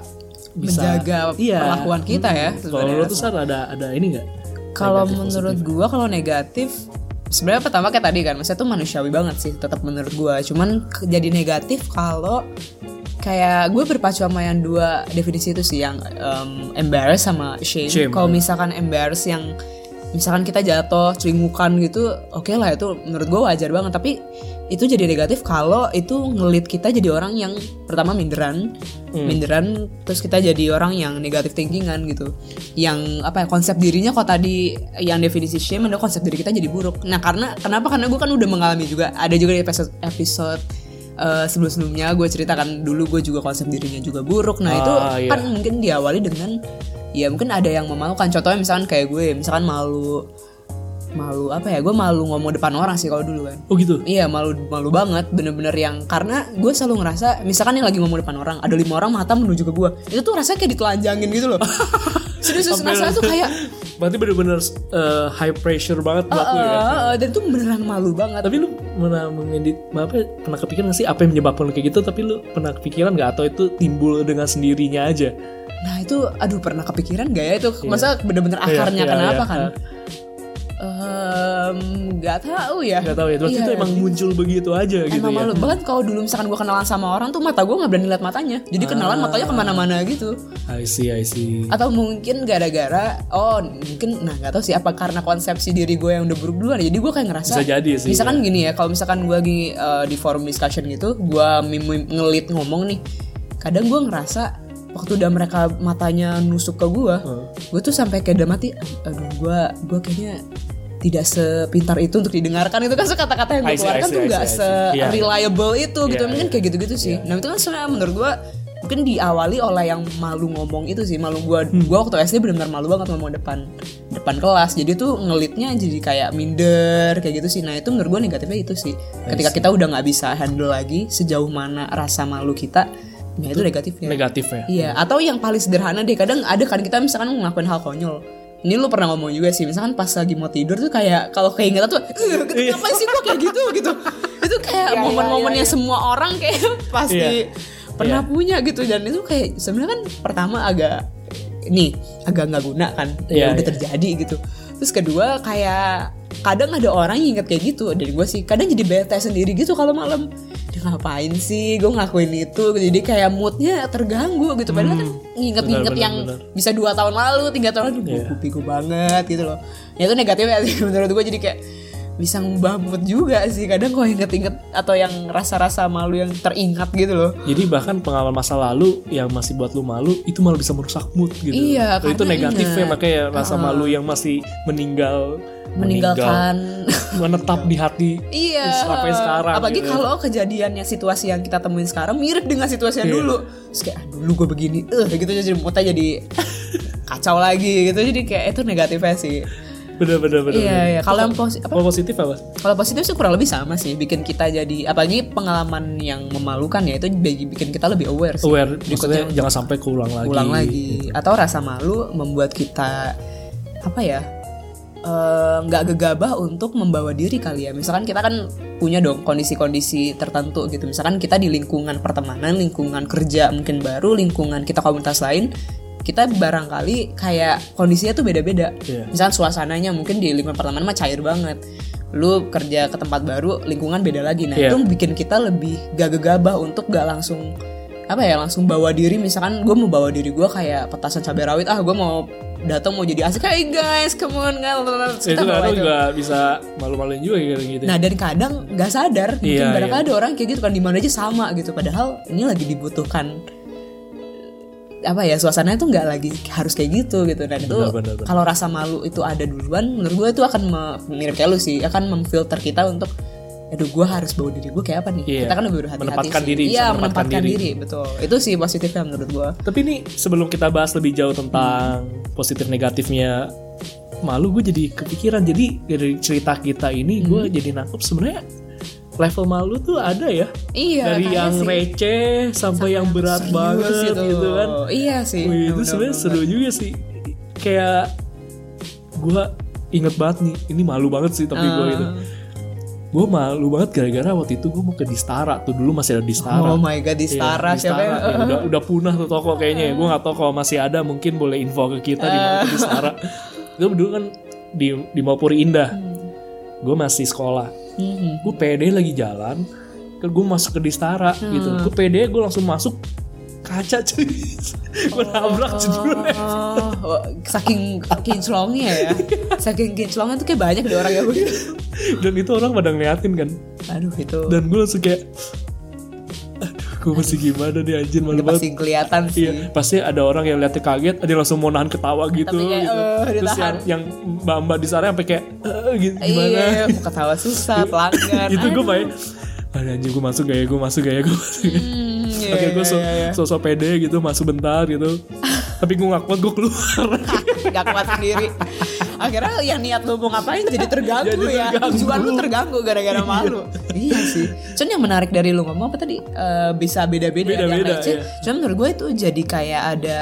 bisa menjaga Iya. perlakuan kita ya. kalau menurut tuh ada ada ini nggak Kalau menurut positif. gua kalau negatif sebenarnya pertama kayak tadi kan, maksudnya tuh manusiawi banget sih tetap menurut gua. Cuman jadi negatif kalau kayak gue berpacu sama yang dua definisi itu sih yang em, embarrass sama shame. Shame, Kalau ya. misalkan embarrass yang misalkan kita jatuh celingukan gitu oke lah itu menurut gue wajar banget. Tapi itu jadi negatif kalau itu ngelit kita jadi orang yang pertama minderan minderan terus kita jadi orang yang negatif thinkingan gitu. Yang apa ya konsep dirinya kok tadi yang definisi shame adalah konsep diri kita jadi buruk. Nah karena kenapa? Karena gue kan udah mengalami juga ada juga di episode episode eh, sebelum-sebelumnya gue ceritakan dulu gue juga konsep dirinya juga buruk. Nah itu Ah, iya. kan mungkin diawali dengan ya mungkin ada yang memalukan. Contohnya misalkan kayak gue misalkan malu malu apa ya? Gue malu ngomong depan orang sih kalau dulu kan. Oh gitu. Iya malu malu banget bener-bener yang karena gue selalu ngerasa misalkan yang lagi ngomong depan orang ada lima orang mata menuju ke gue itu tuh rasanya kayak ditelanjangin gitu loh. Serius serius rasanya tuh kayak Berarti bener-bener uh, high pressure banget buat lu ya. "Ah, ah," dan itu beneran malu banget. Tapi lu pernah mengedit apa pernah kepikiran gak sih apa yang menyebabkan lu kayak gitu? Tapi lu pernah kepikiran nggak? Atau itu timbul dengan sendirinya aja? Nah itu aduh pernah kepikiran gak ya itu? Masa bener-bener akarnya iya, kenapa iya. kan? Nggak tahu ya. Gak tahu ya, terus Iya, itu emang muncul begitu aja gitu Emang ya. malu banget kalau dulu misalkan gue kenalan sama orang tuh mata gue nggak berani lihat matanya. Jadi kenalan matanya ke mana-mana gitu. I see, I see. atau mungkin gara-gara oh mungkin nah nggak tahu sih apa karena konsepsi diri gue yang udah buruk duluan jadi gue kayak ngerasa Bisa jadi sih, misalkan gini ya kalau misalkan gue lagi uh, di forum discussion gitu gue ngelit ngomong nih kadang gue ngerasa waktu udah mereka matanya nusuk ke gue gue tuh sampai kayak udah mati aduh gue gue kayaknya tidak sepintar itu untuk didengarkan. Itu kan kata-kata yang gue I see, I keluarkan see, tuh nggak see. Iya. se-reliable itu gitu. Iya, mungkin iya. kayak gitu-gitu sih. Nah itu kan sebenarnya menurut gue mungkin diawali oleh yang malu ngomong itu sih. Malu gua Hmm. gua waktu SD benar-benar malu banget ngomong depan depan kelas. Jadi tuh ngelitnya jadi kayak minder kayak gitu sih. Nah itu menurut gua negatifnya itu sih. Ketika kita udah nggak bisa handle lagi sejauh mana rasa malu kita nah itu negatifnya Negatifnya. Iya, atau yang paling sederhana deh. Kadang ada kan kita misalkan ngelakuin hal konyol. Ini lu pernah ngomong juga sih, misalkan pas lagi mau tidur tuh kayak kalau keingetan tuh, "Eh, Iya. kenapa sih gua kayak gitu gitu. Itu kayak momen-momen yang semua orang kayak pasti Iya. pernah punya gitu dan itu kayak sebenarnya kan pertama agak nih agak nggak guna kan, Iya, ya udah iya. terjadi gitu. Terus kedua kayak kadang ada orang yang inget kayak gitu dari gue sih kadang jadi bete sendiri gitu kalau malam dia ngapain sih gue ngelakuin itu? Jadi kayak moodnya terganggu gitu. Padahal kan nginget-nginget benar, yang benar. bisa dua tahun lalu tiga tahun lalu gue Iya. kupiku banget gitu loh. Ya itu negatifnya sih menurut gue jadi kayak bisa ngubah mood juga sih kadang kalau inget-inget atau yang rasa-rasa malu yang teringat gitu loh Jadi bahkan pengalaman masa lalu yang masih buat lu malu itu malah bisa merusak mood gitu. Iya, itu karena negatifnya ingat. makanya rasa malu yang masih meninggal meninggalkan menetap di hati Iya. sampai sekarang. Apalagi gitu. kalau kejadiannya situasi yang kita temuin sekarang mirip dengan situasi yang Iya. dulu. Terus kayak "Ah, dulu gue begini, eh gitu jadi moodnya jadi kacau lagi gitu. Jadi kayak itu negatifnya sih. Bener bener bener. Iya, iya. Kalau yang posi- apa? Positif apa? Kalau positif sih kurang lebih sama sih, bikin kita jadi apalagi pengalaman yang memalukan ya itu bi- bikin kita lebih aware sih. Aware, maksudnya Berikutnya jangan sampai keulang lagi. ulang lagi atau rasa malu membuat kita apa ya eh, nggak gegabah untuk membawa diri kali ya misalkan kita kan punya dong kondisi-kondisi tertentu gitu misalkan kita di lingkungan pertemanan lingkungan kerja mungkin baru lingkungan kita komunitas lain kita barangkali kayak kondisinya tuh beda-beda Iya. misalkan suasananya mungkin di lingkungan pertemanan mah cair banget lu kerja ke tempat baru lingkungan beda lagi nah Iya. itu bikin kita lebih gak gegabah untuk gak langsung apa ya langsung bawa diri misalkan gue mau bawa diri gue kayak petasan cabai rawit ah gue mau datang mau jadi asik hey guys come on Ya, itu kadang juga bisa malu-maluin juga kayak gitu. nah dan kadang nggak sadar mungkin Iya, barangkali iya. ada orang kayak gitu kan di mana aja sama gitu padahal ini lagi dibutuhkan apa ya suasananya tuh nggak lagi harus kayak gitu gitu dan itu kalau rasa malu itu ada duluan menurut gue itu akan me- mirip kayak lu sih akan memfilter kita untuk aduh gue harus bawa diri gue kayak apa nih Iya. kita kan lebih berhati-hati Menempatkan sih. diri, iya menempatkan menempatkan diri. diri. betul itu sih positifnya menurut gue Tapi ini sebelum kita bahas lebih jauh tentang positif negatifnya malu, gue jadi kepikiran. Jadi dari cerita kita ini, gue Hmm. jadi nangkep sebenarnya level malu tuh ada ya. iya dari yang sih. receh sampai yang berat banget gitu. gitu kan. iya sih Wih, itu sebenarnya seru juga sih. Kayak gue inget banget nih, ini malu banget sih tapi gue Ah. itu. Gue malu banget gara-gara waktu itu gue mau ke Distara tuh dulu masih ada Distara. oh my god di Iya, Stara di siapa ya? Ya, udah udah punah tuh toko kayaknya ya. Gue nggak tahu kalau masih ada mungkin boleh info ke kita di mana tuh di Stara. Gue dulu kan di di Mapuri Indah. Gue masih sekolah. Mhm. Gue pede lagi jalan. Gue masuk ke Distara Hmm. gitu. Gue pede gue langsung masuk kaca cuy. gue nabrak jebret. Oh, saking kinclongnya ya. saking kinclongnya tuh kayak banyak di orang yang begitu dan itu orang pada ngeliatin kan aduh itu dan gue langsung kayak gue masih gimana nih anjir malu itu pasti banget kelihatan sih Iya, pasti ada orang yang liatnya kaget, ada yang langsung mau nahan ketawa gitu. Tapi kayak, gitu. eh, Terus yang, yang mbak-mbak di sana sampai kayak, eh, gitu, gimana? iya mau ketawa susah pelanggan itu gue main, ada anjing gue masuk gaya, gue masuk gaya, gue gaya. Hmm, iya, Oke, gue iya, so, iya, iya. sosok pede gitu, masuk bentar gitu. Tapi gue gak kuat, gue keluar. gak kuat sendiri akhirnya yang niat lu mau ngapain jadi terganggu Jadi ya. terganggu. tujuan lu terganggu gara-gara malu. Iya. Sih. Cuman yang menarik dari lu ngomong apa tadi? Eh, bisa beda-beda Beda-beda, receh iya. cuman menurut gue itu jadi kayak ada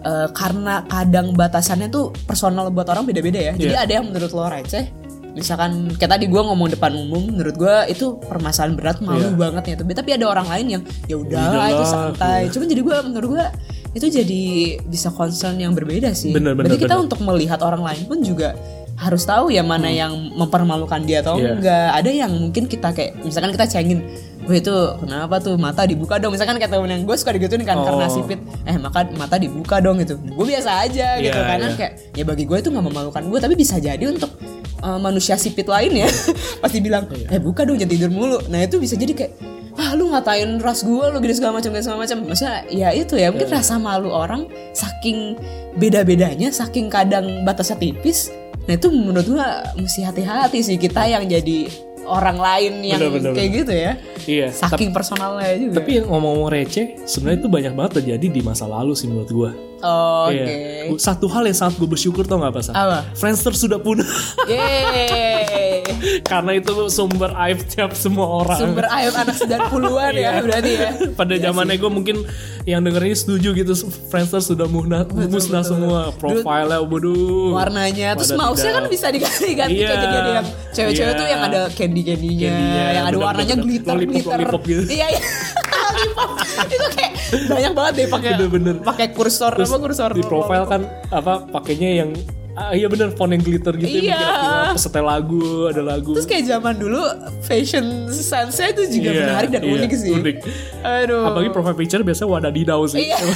eh, karena kadang batasannya tuh personal buat orang beda-beda ya. Jadi Iya. ada yang menurut lo receh. Misalkan kayak tadi gue ngomong depan umum menurut gue itu permasalahan berat malu Iya. banget ya. Tapi tapi ada orang lain yang ya udahlah itu santai. cuman jadi gue menurut gue itu jadi bisa concern yang berbeda sih Bener, bener, berarti kita bener. untuk melihat orang lain pun juga harus tahu ya mana yang mempermalukan dia atau Hmm. Iya. enggak ada yang mungkin kita kayak misalkan kita cengin Wah itu kenapa tuh mata dibuka dong Misalkan kayak temen yang gue suka digituin kan Karena Oh. sipit Eh maka mata dibuka dong gitu Gue biasa aja gitu Iya, Karena iya. kayak Ya bagi gue itu gak memalukan gue Tapi bisa jadi untuk eh, manusia sipit lainnya Pasti bilang Iya. Eh buka dong jangan tidur mulu Nah itu bisa jadi kayak ah lu ngatain ras gue lu gini segala macam gini segala macam. Maksudnya ya itu ya mungkin Iya. rasa malu orang saking beda-bedanya saking kadang batasnya tipis. Nah itu menurut gua mesti hati-hati sih kita yang jadi orang lain yang Bener, bener, kayak gitu ya. Iya, tapi, saking personalnya juga. tapi yang ngomong-ngomong receh, sebenarnya itu banyak banget terjadi di masa lalu sih menurut gue. Oh, oke Iya. Satu hal yang sangat gue bersyukur tau gak apa Sa? apa Friendster sudah punah Yeay karena itu sumber aib tiap semua orang. sumber air anak 90-an ya Iya. berarti ya Pada zamannya gue mungkin yang denger ini setuju gitu Friendster sudah musnah, musnah semua profilnya bodoh. warnanya terus mouse-nya kan bisa diganti-ganti Iya. kayak jadi yang cewek-cewek Iya. tuh yang ada candy-candinya Candy-nya, yang ada warnanya bener. glitter Lollipop, glitter lollipop gitu. iya iya lollipop itu kayak banyak banget deh pakai Bener-bener. pakai kursor Terus apa kursor? di profile kan apa pakainya yang ah, iya bener font yang glitter gitu Iya. yang kira-kira pesetel lagu ada lagu. Terus kayak zaman dulu fashion sense-nya itu juga Iya, menarik dan iya, unik sih. unik. aduh. Apalagi profile picture biasanya wadadidau sih. Iya.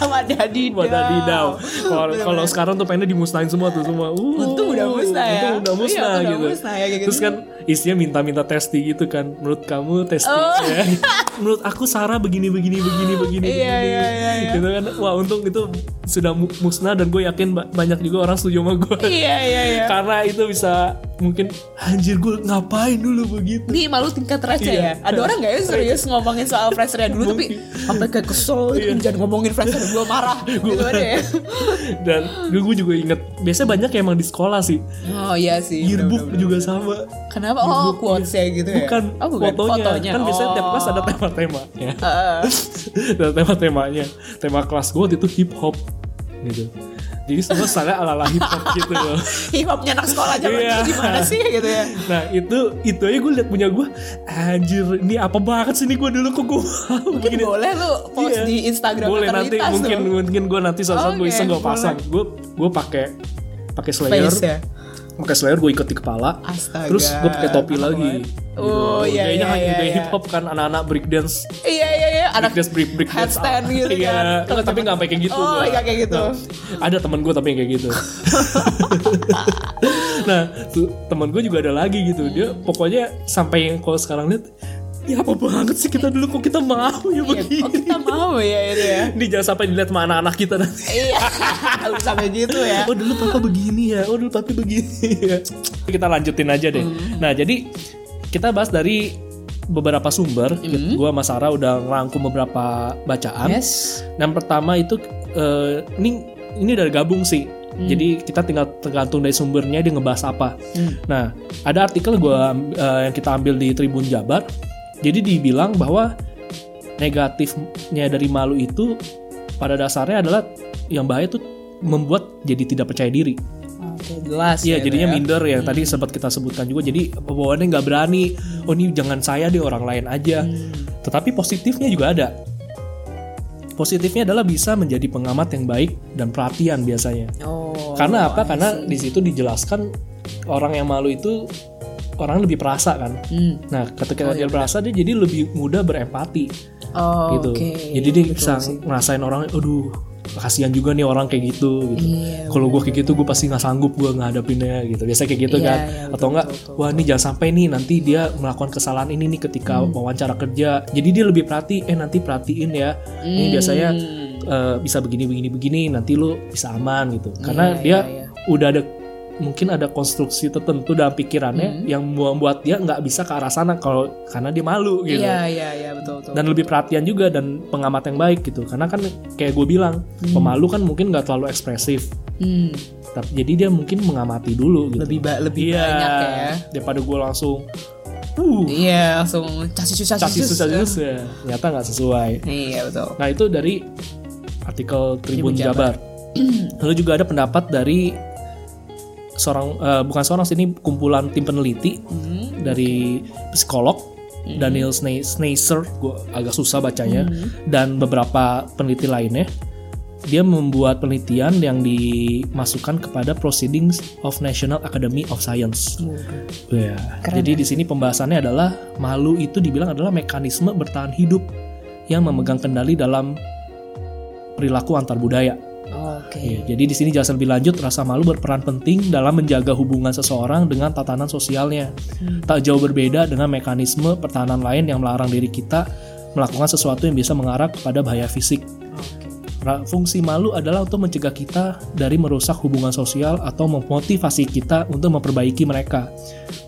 Wadadidau wadadidau kalau kalau sekarang tuh pengennya dimusnahin semua tuh semua. Uh, Untung udah musnah ya. untung udah musnah Iya, untung udah gitu. musnah ya, kayak terus gitu. kan isinya minta-minta testi gitu kan. Menurut kamu testi Oh. ya? Menurut aku Sarah begini begini begini begini Iya, begini. iya, iya, iya. gitu kan. Wah untung itu sudah mu- musnah dan gue yakin ba- banyak juga orang setuju sama gue. Iya iya iya. Karena itu bisa mungkin anjir gue ngapain dulu begitu? Nih malu tingkat receh Iya. ya. Ada orang gak ya serius ngomongin soal Friendster dulu Tapi sampai kayak kesel gitu Iya. Jangan ngomongin Friendster Gue marah. Gitu ada ya. Dan gue juga inget biasanya banyak yang emang di sekolah sih. Oh iya sih. Yearbook juga sama. Kenapa? Oh quotes ya gitu ya bukan, oh, bukan. fotonya. kan biasanya tiap Oh. kelas ada tema-temanya Heeh. ada tema-temanya tema kelas gue waktu itu hip hop gitu jadi semua style ala ala hip hop gitu loh Hip hopnya anak sekolah zaman Iya. gimana sih gitu ya nah itu itu aja gue liat punya gue anjir ini apa banget sih ini gue dulu kok gue Mungkin boleh lu post Iya. di Instagram boleh nanti mungkin tuh. mungkin gue nanti saat gue Oke, iseng gue pasang gue gue pakai pakai slayer ya pakai slayer gue ikut di kepala. Astaga. terus gue pakai topi Apa lagi. Oh, iya, Gayanya iya, kan iya, gaya iya. hip hop kan anak-anak break dance Iya iya iya. Anak break dance break break dance. headstand gitu iya kan. Enggak, tapi nggak sampai kayak gitu Oh, nggak kayak gitu. Nah, ada temen gue tapi yang kayak gitu. Nah tuh, temen gue juga ada lagi gitu. Dia pokoknya sampai yang kalau sekarang lihat ya apa banget sih kita dulu kok kita mau ya Iya, begini Oh kita mau ya ini ya ini jangan sampai dilihat sama anak-anak kita nanti Iya sampai gitu ya Oh dulu papa begini ya, oh dulu papi begini ya. Kita lanjutin aja deh. Nah jadi kita bahas dari beberapa sumber. Gua sama Sarah udah ngerangkum beberapa bacaan. Yes Yang pertama itu eh, ini ini dari gabung sih. Jadi kita tinggal tergantung dari sumbernya dia ngebahas apa. Nah ada artikel gua eh, yang kita ambil di Tribun Jabar. Jadi dibilang bahwa negatifnya dari malu itu pada dasarnya adalah yang bahaya itu membuat jadi tidak percaya diri. Oke jelas Iya, ya, jadinya ya. minder ya. Tadi sempat kita sebutkan juga. Jadi bawaannya nggak berani. Oh ini jangan saya deh orang lain aja. Tetapi positifnya juga ada. Positifnya adalah bisa menjadi pengamat yang baik dan perhatian biasanya. Oh Karena apa? Karena di situ dijelaskan orang yang malu itu orang lebih perasa kan. Hmm. Nah, ketika Oh, dia iya, perasa dia jadi lebih mudah berempati Oh, gitu. oke. Jadi dia bisa ngerasain orang, aduh kasihan juga nih orang kayak gitu gitu Iya, kalau gue kayak gitu gue pasti nggak sanggup gue ngadepinnya gitu biasa kayak gitu Iya, kan iya, betul, atau enggak betul, betul, wah ini jangan sampai nih nanti dia melakukan kesalahan ini nih ketika Hmm. wawancara kerja jadi dia lebih perhati eh nanti perhatiin ya ini biasanya Hmm. eh, bisa begini begini begini nanti lu bisa aman gitu karena Iya, dia iya, iya. udah ada mungkin ada konstruksi tertentu dalam pikirannya Hmm. yang membuat dia nggak bisa ke arah sana kalau karena dia malu gitu. Iya iya iya betul betul. dan lebih perhatian juga dan pengamat yang baik gitu. Karena kan kayak gue bilang pemalu kan mungkin nggak terlalu ekspresif. Hmm, tapi jadi dia mungkin mengamati dulu gitu. Lebih ba- lebih iya banyak ya. daripada gue langsung uh. Iya langsung casis susah cacis susah ya. Ternyata nggak sesuai. Iya betul. nah itu dari artikel Tribun, Tribun Jabar, lalu juga ada pendapat dari seorang eh, bukan seorang sih, ini kumpulan tim peneliti Hmm. dari psikolog Daniel Sne- Schneisser, gue agak susah bacanya, dan beberapa peneliti lainnya. Dia membuat penelitian yang dimasukkan kepada Proceedings of National Academy of Science. Ya, Keren jadi di sini pembahasannya adalah malu itu dibilang adalah mekanisme bertahan hidup yang memegang kendali dalam perilaku antar budaya. Oke. Iya, jadi di sini jelasan lebih lanjut rasa malu berperan penting dalam menjaga hubungan seseorang dengan tatanan sosialnya. Tak jauh berbeda dengan mekanisme pertahanan lain yang melarang diri kita melakukan sesuatu yang bisa mengarah kepada bahaya fisik. Ra- Fungsi malu adalah untuk mencegah kita dari merusak hubungan sosial atau memotivasi kita untuk memperbaiki mereka.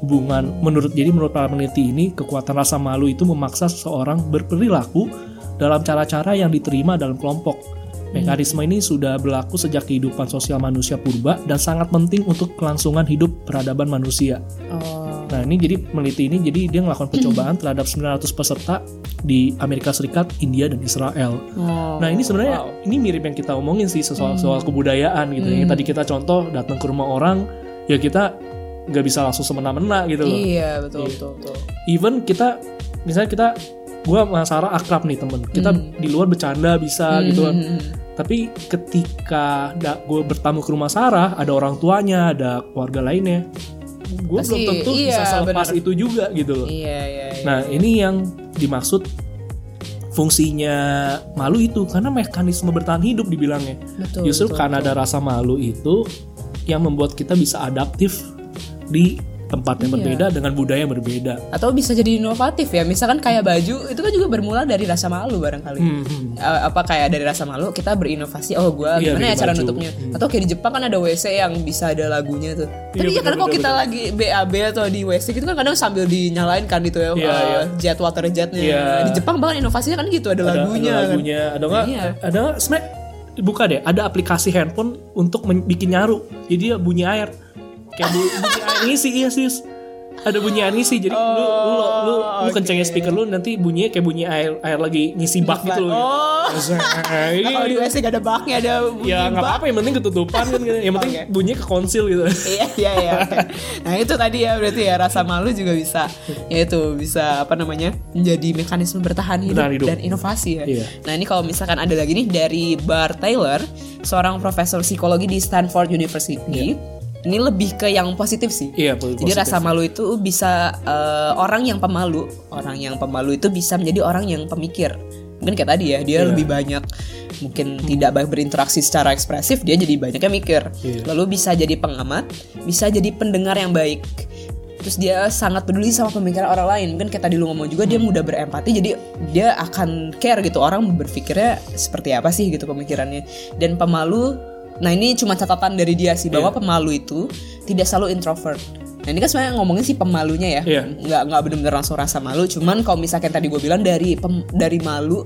Hubungan menurut jadi menurut para peneliti ini kekuatan rasa malu itu memaksa seseorang berperilaku dalam cara-cara yang diterima dalam kelompok. Mekanisme ini sudah berlaku sejak kehidupan sosial manusia purba dan sangat penting untuk kelangsungan hidup peradaban manusia. Oh. Nah ini jadi peneliti ini jadi dia melakukan percobaan terhadap 900 peserta di Amerika Serikat, India dan Israel. Oh. Nah ini sebenarnya Wow. Hmm. ini mirip yang kita omongin sih soal soal kebudayaan gitu. Yang tadi kita contoh datang ke rumah orang ya kita nggak bisa langsung semena-mena gitu loh. Iya betul betul betul. Even kita misalnya kita gua sama Sarah akrab nih temen kita di luar bercanda bisa gitu kan. Tapi ketika gue bertamu ke rumah Sarah, ada orang tuanya, ada keluarga lainnya, gue belum tentu iya, bisa selepas bener. itu juga gitu loh. Iya iya. iya. Nah ini yang dimaksud fungsinya malu itu karena mekanisme bertahan hidup dibilangnya. Betul, Justru betul, karena ada rasa malu itu yang membuat kita bisa adaptif di tempat yang Iya. berbeda dengan budaya yang berbeda. Atau bisa jadi inovatif ya. Misalkan kayak baju itu kan juga bermula dari rasa malu barangkali. Hmm, hmm. Apa kayak dari rasa malu kita berinovasi oh gua Iya, gimana ya cara baju. nutupnya Hmm. atau kayak di Jepang kan ada WC yang bisa ada lagunya tuh tapi Iya, ya kan betul, kalau kita betul, lagi BAB atau di WC gitu kan kadang sambil dinyalain kan itu ya Iya, eh, iya. jet water jetnya Iya. di Jepang bahkan inovasinya kan gitu ada, lagunya ada kan lagunya ada nggak Iya. ada sebenarnya buka deh ada aplikasi handphone untuk bikin nyaru jadi bunyi air kayak bu- bunyi ngisi iya sis. Ada bunyi air ngisi jadi lu lu lu, lu Oh, oke. kencengin speaker lu nanti bunyinya kayak bunyi air air lagi ngisi bak gitu loh. Oh. Nah, Nah, kalau di WC gak ada baknya ada bunyi ya nggak apa-apa yang penting ketutupan kan gitu. yang penting Oke. bunyinya ke konsil gitu. Iya iya iya nah itu tadi ya berarti ya rasa malu juga bisa ya itu bisa apa namanya menjadi mekanisme bertahan hidup, Bertahan hidup. dan inovasi ya. Iya. nah ini kalau misalkan ada lagi nih dari Bar Taylor seorang profesor psikologi di Stanford University ini lebih ke yang positif sih iya jadi rasa malu itu bisa eh, orang yang pemalu, orang yang pemalu itu bisa menjadi orang yang pemikir. Mungkin kayak tadi ya, dia Iya. lebih banyak mungkin tidak banyak berinteraksi secara ekspresif, dia jadi banyaknya mikir. Iya. Lalu bisa jadi pengamat, bisa jadi pendengar yang baik. Terus dia sangat peduli sama pemikiran orang lain. Mungkin kayak tadi lu ngomong juga dia mudah berempati, jadi dia akan care gitu orang berpikirnya seperti apa sih gitu pemikirannya. Dan pemalu Nah ini cuma catatan dari dia sih bahwa pemalu itu tidak selalu introvert. Nah ini kan sebenarnya ngomongin si pemalunya ya, Iya. nggak nggak benar-benar langsung rasa malu. Cuman kalau misalkan tadi gue bilang dari pem- dari malu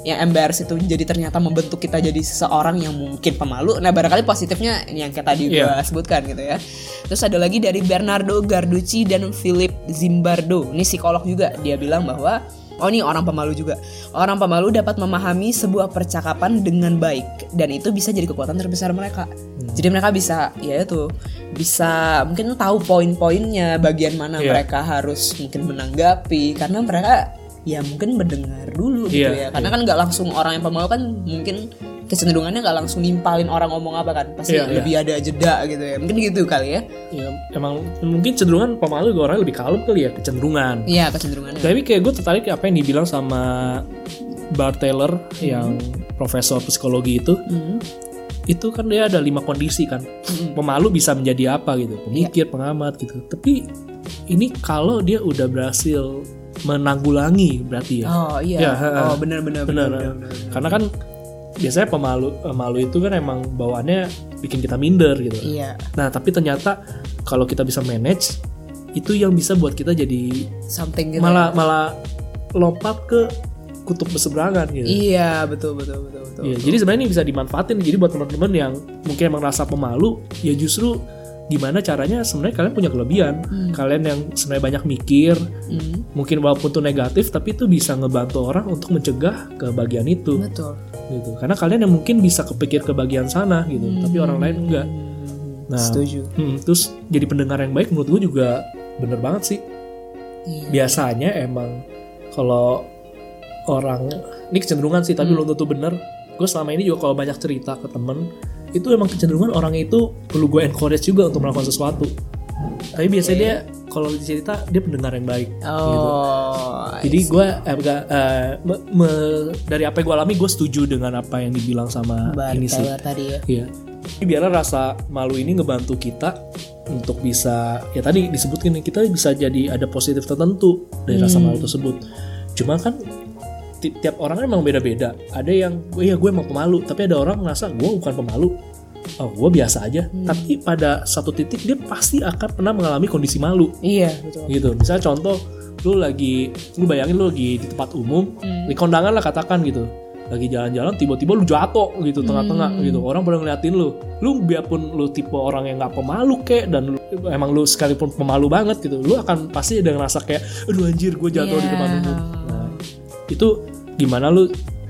yang embarrass itu jadi ternyata membentuk kita jadi seseorang yang mungkin pemalu. Nah barangkali positifnya ini yang kayak tadi gue Iya. sebutkan gitu ya. Terus ada lagi dari Bernardo Garducci dan Philip Zimbardo. Ini psikolog juga. Dia bilang bahwa Oh ini orang pemalu juga. Orang pemalu dapat memahami sebuah percakapan dengan baik dan itu bisa jadi kekuatan terbesar mereka. Jadi mereka bisa ya itu bisa mungkin tahu poin-poinnya bagian mana Iya. mereka harus mungkin menanggapi karena mereka ya mungkin mendengar dulu gitu Iya, ya. Karena kan nggak langsung orang yang pemalu kan mungkin kecenderungannya nggak langsung nimpalin orang ngomong apa kan. Pasti Iya, iya. lebih ada jeda gitu ya. Mungkin gitu kali ya. ya emang mungkin cenderungan pemalu orang lebih kalem kali ya kecenderungan Iya kecenderungannya. Tapi kayak gue tertarik apa yang dibilang sama Bart Taylor yang profesor psikologi itu Hmm. itu kan dia ada lima kondisi kan Hmm. pemalu bisa menjadi apa gitu pemikir pengamat gitu tapi ini kalau dia udah berhasil menanggulangi berarti ya Oh iya. Ya, ha. oh benar. benar, benar. karena kan biasanya pemalu pemalu itu kan emang bawaannya bikin kita minder gitu Iya. nah tapi ternyata kalau kita bisa manage itu yang bisa buat kita jadi Something gitu. malah malah lompat ke kutub berseberangan gitu Iya betul betul betul betul. Iya, jadi sebenarnya ini bisa dimanfaatin. Jadi buat teman-teman yang mungkin emang rasa pemalu, ya justru gimana caranya sebenarnya kalian punya kelebihan. Kalian yang sebenarnya banyak mikir, Hmm, mungkin walaupun itu negatif, tapi itu bisa ngebantu orang untuk mencegah ke bagian itu, betul. gitu. Karena kalian yang mungkin bisa kepikir ke bagian sana, gitu. Tapi orang lain enggak. Nah, Setuju. hmm, terus jadi pendengar yang baik menurut gue juga bener banget sih. Iya. Biasanya emang kalau orang ini kecenderungan sih, tapi belum tentu bener. Gue selama ini juga kalau banyak cerita ke temen, itu emang kecenderungan orang itu perlu gue encourage juga untuk melakukan sesuatu. Tapi biasanya dia kalau cerita dia pendengar yang baik. gitu. Oh. Jadi gue eh, eh, me- me- dari apa yang gue alami gue setuju dengan apa yang dibilang sama Bart ini sih. Tadi ya. Iya. Biarlah rasa malu ini ngebantu kita untuk bisa ya tadi disebutkan kita bisa jadi ada positif tertentu dari rasa malu tersebut. Cuma kan ti- tiap orang emang beda-beda. Ada yang oh iya gue emang pemalu, tapi ada orang merasa gue bukan pemalu. Oh, gue biasa aja. Tapi pada satu titik dia pasti akan pernah mengalami kondisi malu Iya betul. gitu. Misalnya contoh lu lagi lu bayangin lu lagi di tempat umum, di kondangan lah katakan gitu. Lagi jalan-jalan tiba-tiba lu jatuh gitu tengah-tengah gitu. Orang pada ngeliatin lu. Lu biarpun lu tipe orang yang nggak pemalu kek dan lu, emang lu sekalipun pemalu banget gitu, lu akan pasti ada ngerasa kayak aduh anjir gue jatuh di Iya. depan umum. Nah, itu gimana lu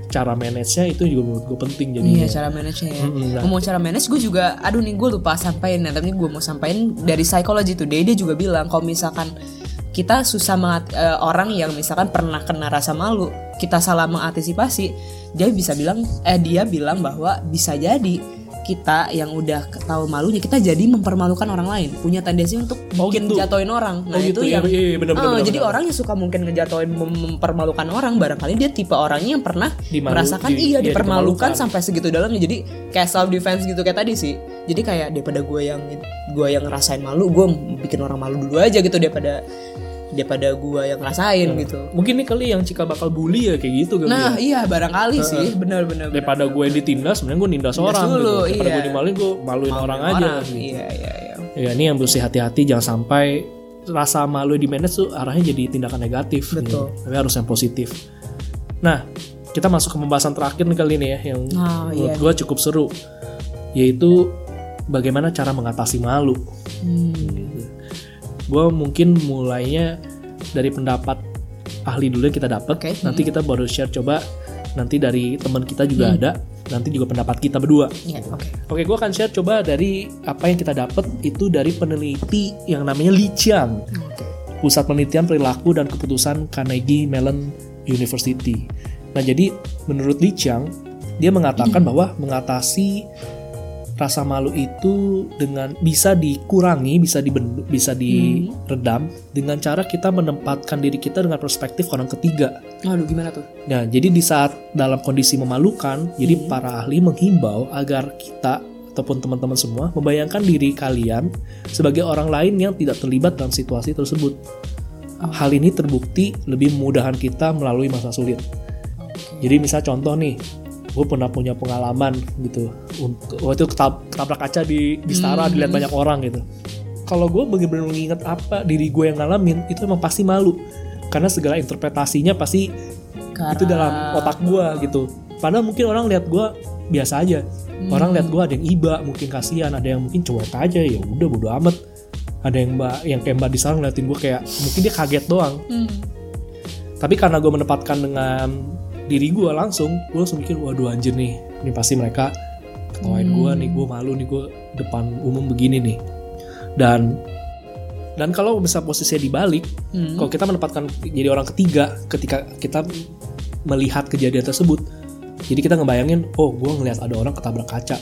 cara manage-nya itu juga menurut gue penting jadinya. Iya cara manage-nya ya. Nah. Ngomong cara manage gue juga, aduh nih gue lupa sampaikan ya, tapi gue mau sampaikan dari Psychology Today dia juga bilang kalau misalkan kita susah mengat- eh, orang yang misalkan pernah kena rasa malu, kita salah mengantisipasi, dia bisa bilang, eh dia bilang bahwa bisa jadi kita yang udah tahu malunya kita jadi mempermalukan orang lain punya tendensi untuk Oh, bikin gitu. jatuhin orang Oh, nah gitu. itu Iya, yang iya, iya, benar, benar, Ah, benar, jadi benar. orang yang suka mungkin ngejatuhin mem- mempermalukan orang barangkali dia tipe orangnya yang pernah Dimalu- merasakan di- iya iya, dipermalukan dipermalukan. sampai segitu dalamnya jadi kayak self defense gitu kayak tadi sih jadi kayak daripada gue yang gue yang ngerasain malu gue bikin orang malu dulu aja gitu daripada daripada gue yang ngerasain gitu Mungkin nih kali yang Cika bakal bully ya kayak gitu kali nah ya. iya barangkali sih benar-benar daripada gue ditindas sebenarnya gue nindas Nindas orang dulu, gitu. daripada iya. gue dimaluin gue maluin orang, aja gitu. iya iya iya ya ini yang mesti hati-hati jangan sampai rasa malu di manage tuh arahnya jadi tindakan negatif Betul. gitu. tapi harus yang positif nah kita masuk ke pembahasan terakhir nih kali ini ya yang Oh, menurut iya. gue cukup seru yaitu bagaimana cara mengatasi malu Hmm. Gue mungkin mulainya dari pendapat ahli dulu yang kita dapat Oke. nanti kita baru share coba nanti dari teman kita juga ada nanti juga pendapat kita berdua. Iya, oke. Oke, gue akan share coba dari apa yang kita dapat itu dari peneliti yang namanya Li Qiang, Pusat Penelitian Perilaku dan Keputusan Carnegie Mellon University. Nah, jadi menurut Li Qiang, dia mengatakan bahwa mengatasi rasa malu itu dengan bisa dikurangi, bisa dibendu, bisa diredam dengan cara kita menempatkan diri kita dengan perspektif orang ketiga. aduh gimana tuh Nah, jadi di saat dalam kondisi memalukan, jadi para ahli menghimbau agar kita ataupun teman-teman semua membayangkan diri kalian sebagai orang lain yang tidak terlibat dalam situasi tersebut. Hal ini terbukti lebih memudahkan kita melalui masa sulit. Jadi misal contoh nih, gue pernah punya pengalaman gitu, untuk waktu itu ketab- ketabrak kaca di di Stara dilihat banyak orang gitu. Kalau gue bener-bener mengingat apa diri gue yang ngalamin, itu emang pasti malu. Karena segala interpretasinya pasti itu dalam otak gua gitu. Padahal mungkin orang lihat gua biasa aja. Orang lihat gua ada yang iba mungkin kasihan ada yang mungkin cuek aja ya udah bodo amat. Ada yang mbak yang kayak mbak di sana ngeliatin gua kayak mungkin dia kaget doang. Tapi karena gue menempatkan dengan diri gua langsung gue langsung mikir waduh anjir nih ini pasti mereka ketawain gua nih gue malu nih gue depan umum begini nih. Dan dan kalau bisa posisinya dibalik Hmm. kalau kita menempatkan jadi orang ketiga ketika kita melihat kejadian tersebut jadi kita ngebayangin oh gue ngelihat ada orang ketabrak kaca.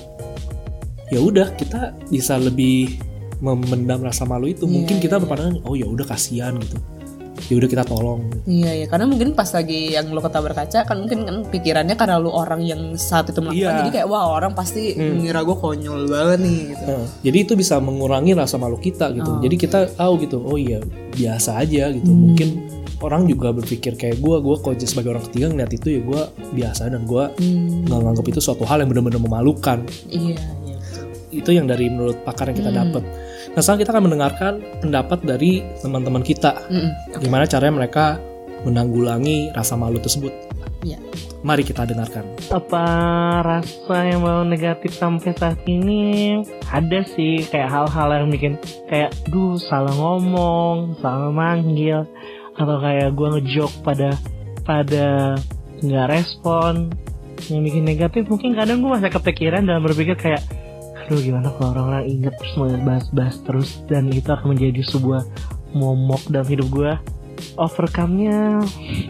Ya udah kita bisa lebih memendam rasa malu itu. Mungkin Iya, kita iya. berpandangan oh ya udah kasihan gitu ya udah kita tolong Iya ya, karena mungkin pas lagi yang lo ketabrak kaca kan mungkin kan pikirannya karena lu orang yang saat itu melakukan Iya. jadi kayak wah orang pasti mengira gue konyol banget nih gitu. Nah, jadi itu bisa mengurangi rasa malu kita gitu. Jadi kita tahu gitu, oh iya biasa aja gitu. Mungkin orang juga berpikir kayak gue, gue kalau jadi sebagai orang ketiga ngeliat itu ya gue biasa dan gue nggak nganggap itu suatu hal yang benar-benar memalukan. Iya, iya. Itu yang dari menurut pakar yang kita dapat. Nah sekarang kita akan mendengarkan pendapat dari teman-teman kita, Mm-mm. gimana caranya mereka menanggulangi rasa malu tersebut. Iya. Mari kita dengarkan. apa rasa yang mau negatif sampai saat ini ada sih kayak hal-hal yang bikin kayak duh salah ngomong salah manggil atau kayak gue ngejok pada pada nggak respon yang bikin negatif mungkin kadang gue masih kepikiran dan berpikir kayak aduh gimana kalau orang-orang inget terus bahas-bahas terus dan itu akan menjadi sebuah momok dalam hidup gue overcome-nya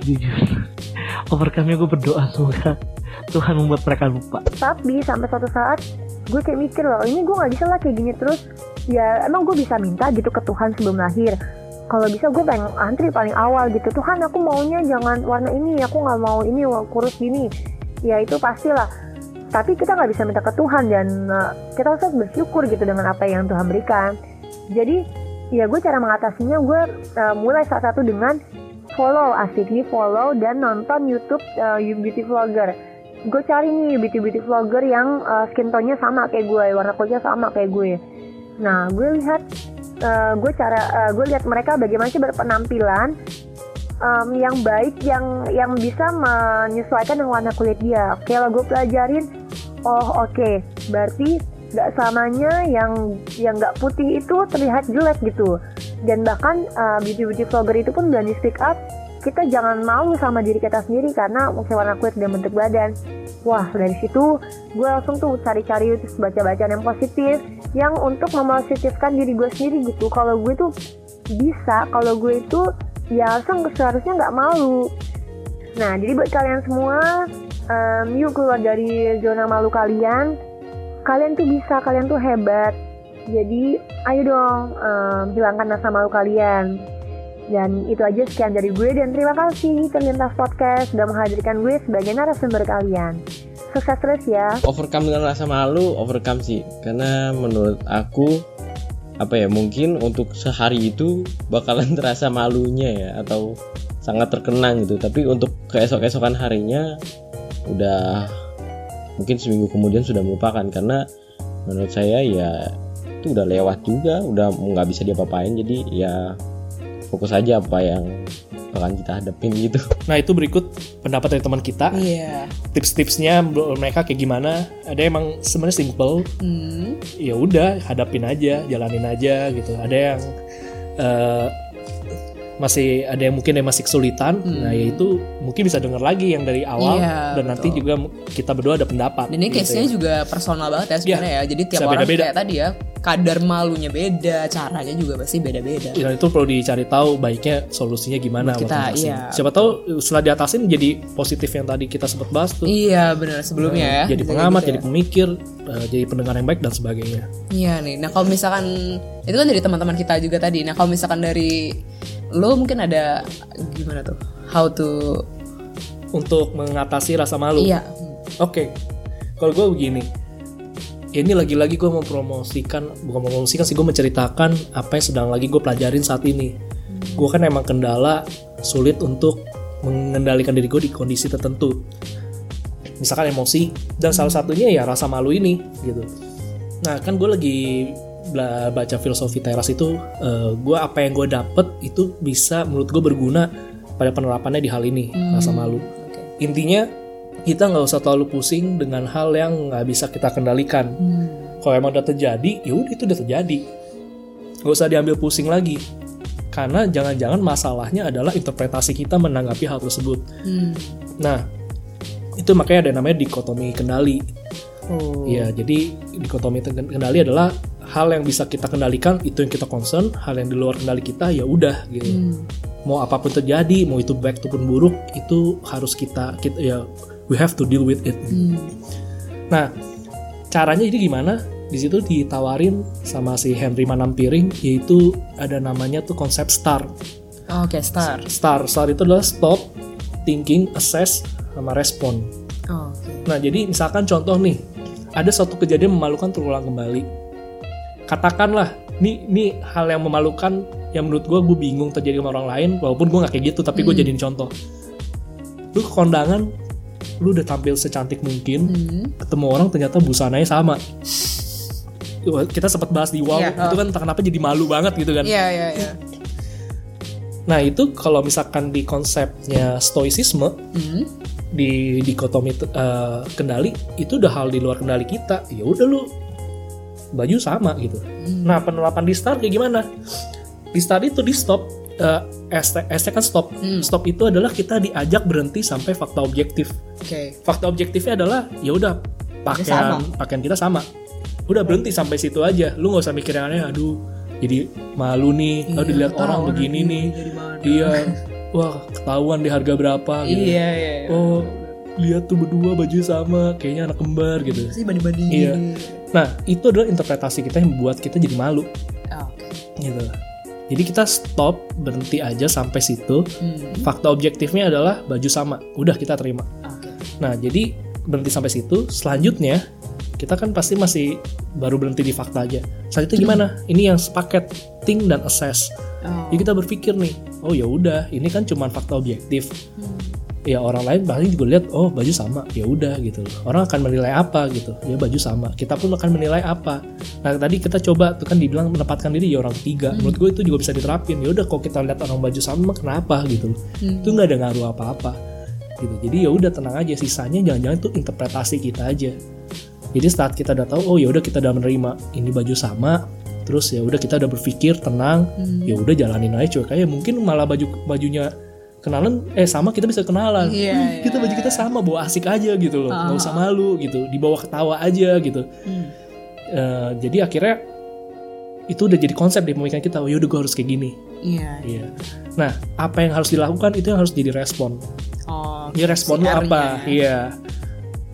jujur. Overcome-nya gue berdoa semoga Tuhan membuat mereka lupa. Tapi sampai suatu saat gue kayak mikir loh ini gue nggak bisa lah kayak gini terus. Ya emang gue bisa minta gitu ke Tuhan sebelum lahir? Kalau bisa gue pengen antri paling awal gitu. Tuhan aku maunya jangan warna ini aku nggak mau ini kurus gini. Ya itu pastilah tapi kita nggak bisa minta ke Tuhan dan uh, kita harus bersyukur gitu dengan apa yang Tuhan berikan. Jadi ya gue cara mengatasinya gue uh, mulai salah satu dengan follow asik. Nih follow dan nonton YouTube uh, beauty vlogger. Gue cari nih beauty beauty vlogger yang uh, skin tone-nya sama kayak gue warna kulitnya sama kayak gue. Nah gue lihat uh, gue cara uh, gue lihat mereka bagaimana sih berpenampilan um, yang baik yang yang bisa menyesuaikan dengan warna kulit dia. Oke lah gue pelajarin oh oke. Berarti nggak selamanya yang yang nggak putih itu terlihat jelek gitu. Dan bahkan uh, beauty beauty vlogger itu pun berani speak up. Kita jangan malu sama diri kita sendiri karena mungkin warna kulit dan bentuk badan. Wah dari situ gue langsung tuh cari-cari terus baca-baca yang positif yang untuk mempositifkan diri gue sendiri gitu. Kalau gue tuh bisa kalau gue itu ya harusnya seharusnya nggak malu. Nah jadi buat kalian semua em, yuk keluar dari zona malu kalian. Kalian tuh bisa kalian tuh hebat. Jadi ayo dong em, hilangkan rasa malu kalian. Dan itu aja sekian dari gue dan terima kasih Terlintas Podcast sudah menghadirkan gue sebagai narasumber kalian. Sukses terus ya. overcome dengan rasa malu overcome sih. Karena menurut aku apa ya mungkin untuk sehari itu bakalan terasa malunya ya atau sangat terkenang gitu. Tapi untuk keesok-esokan harinya udah mungkin seminggu kemudian sudah melupakan. Karena menurut saya ya itu udah lewat juga udah nggak bisa diapa-apain. Jadi ya fokus aja apa yang bakalan kita hadapin gitu Nah itu berikut pendapat dari teman kita. Iya. Tips-tipsnya menurut mereka kayak gimana? Ada yang emang sebenarnya simple, Hmm. ya udah hadapin aja, jalanin aja gitu. Ada yang eh, masih ada yang mungkin yang masih kesulitan, nah ya itu mungkin bisa denger lagi yang dari awal. Iya, dan nanti betul. juga kita berdua ada pendapat. Dan ini gitu case-nya ya. juga personal banget ya sebenarnya ya. Jadi tiap Bisa orang beda-beda. kayak tadi ya, kadar malunya beda, caranya juga pasti beda-beda. Ya, itu perlu dicari tahu baiknya solusinya gimana Buat kita, iya. Siapa tahu setelah diatasin jadi positif yang tadi kita sempat bahas tuh. Iya benar sebelumnya ya. jadi pengamat, gitu jadi ya. pemikir, eh, jadi pendengar yang baik dan sebagainya. Iya nih. Nah kalau misalkan itu kan dari teman-teman kita juga tadi. Nah kalau misalkan dari lo mungkin ada gimana tuh? How to Untuk mengatasi rasa malu. iya. Oke, kalau gue begini, ini lagi-lagi gue mau promosikan, bukan mau promosikan sih, gue menceritakan apa yang sedang lagi gue pelajarin saat ini. Gue kan emang kendala sulit untuk mengendalikan diri gue di kondisi tertentu. Misalkan emosi, dan salah satunya ya rasa malu ini, gitu. Nah, kan gue lagi baca filosofi teras itu, gue apa yang gue dapet itu bisa menurut gue berguna pada penerapannya di hal ini, rasa malu. Intinya kita nggak usah terlalu pusing dengan hal yang nggak bisa kita kendalikan. Kalau emang udah terjadi, ya udah itu udah terjadi. Nggak usah diambil pusing lagi. Karena jangan-jangan masalahnya adalah interpretasi kita menanggapi hal tersebut. Hmm. Nah, itu makanya ada namanya dikotomi kendali. Oh. Ya, jadi dikotomi kendali adalah hal yang bisa kita kendalikan itu yang kita concern, hal yang di luar kendali kita ya udah gitu. Hmm. Mau apa pun terjadi, mau itu baik ataupun buruk, itu harus kita kita ya we have to deal with it. Hmm. Nah, caranya jadi gimana? Di situ ditawarin sama si Henry Manampiring yaitu ada namanya tuh konsep STAR. Oke, star. Star, star itu adalah stop, thinking, assess, sama respon. Oh, Oke. Nah, jadi misalkan contoh nih, ada suatu kejadian memalukan terulang kembali. Katakanlah, ini ini hal yang memalukan yang menurut gue gue bingung terjadi sama orang lain, walaupun gue nggak kayak gitu, tapi gue Hmm. jadiin contoh. Lu ke kondangan, lu udah tampil secantik mungkin, Hmm. ketemu orang ternyata busananya sama. Kita sempat bahas di wow, Iya, itu kan kenapa jadi malu banget gitu kan. Iya, iya, iya. Nah itu kalau misalkan di konsepnya stoicisme, Hmm. di dikotomi eh, kendali itu udah hal di luar kendali kita ya udah lu baju sama gitu nah penerapan di start kayak gimana di start itu di stop eh, ST, ST kan stop Hmm. stop itu adalah kita diajak berhenti sampai fakta objektif Oke. fakta objektifnya adalah ya udah pakaian pakaian kita sama udah berhenti sampai situ aja lu nggak usah mikir yang aneh aduh jadi malu nih Iya, oh dilihat orang begini nih iya wah ketahuan di harga berapa gitu Iya, iya. iya. oh lihat tuh berdua baju sama kayaknya anak kembar gitu Sih banding-bandingin. Iya. nah itu adalah interpretasi kita yang membuat kita jadi malu Ah, Oke. gitu jadi kita stop berhenti aja sampai situ Hmm. fakta objektifnya adalah baju sama udah kita terima Oke. nah jadi berhenti sampai situ selanjutnya kita kan pasti masih baru berhenti di fakta aja selanjutnya gimana ini yang sepaket think dan assess Oh. jadi kita berpikir nih oh ya udah ini kan cuma fakta objektif Hmm. Ya orang lain pasti juga lihat oh baju sama ya udah gitu. Loh orang akan menilai apa gitu ya baju sama. Kita pun akan menilai apa. Nah tadi kita coba tuh kan dibilang menempatkan diri ya orang ketiga. Menurut gue itu juga bisa diterapin. Ya udah kalau kita lihat orang baju sama kenapa gitu? Hmm. itu nggak ada ngaruh apa-apa gitu. Jadi ya udah tenang aja. Sisanya jangan-jangan itu interpretasi kita aja. Jadi saat kita udah tahu oh ya udah kita udah menerima ini baju sama terus ya udah kita udah berpikir tenang Hmm. ya udah jalanin aja cuy kayak mungkin malah baju bajunya kenalan eh sama kita bisa kenalan. Iya, Wih, iya, kita baju kita sama bawa asik aja gitu loh. Nggak Ah. usah malu gitu dibawa ketawa aja gitu. Hmm. Eh, jadi akhirnya itu udah jadi konsep di pemikiran kita oh yaudah gue harus kayak gini. Iya. iya. nah apa yang harus dilakukan itu yang harus jadi respon. Oh. ya respon lu apa? iya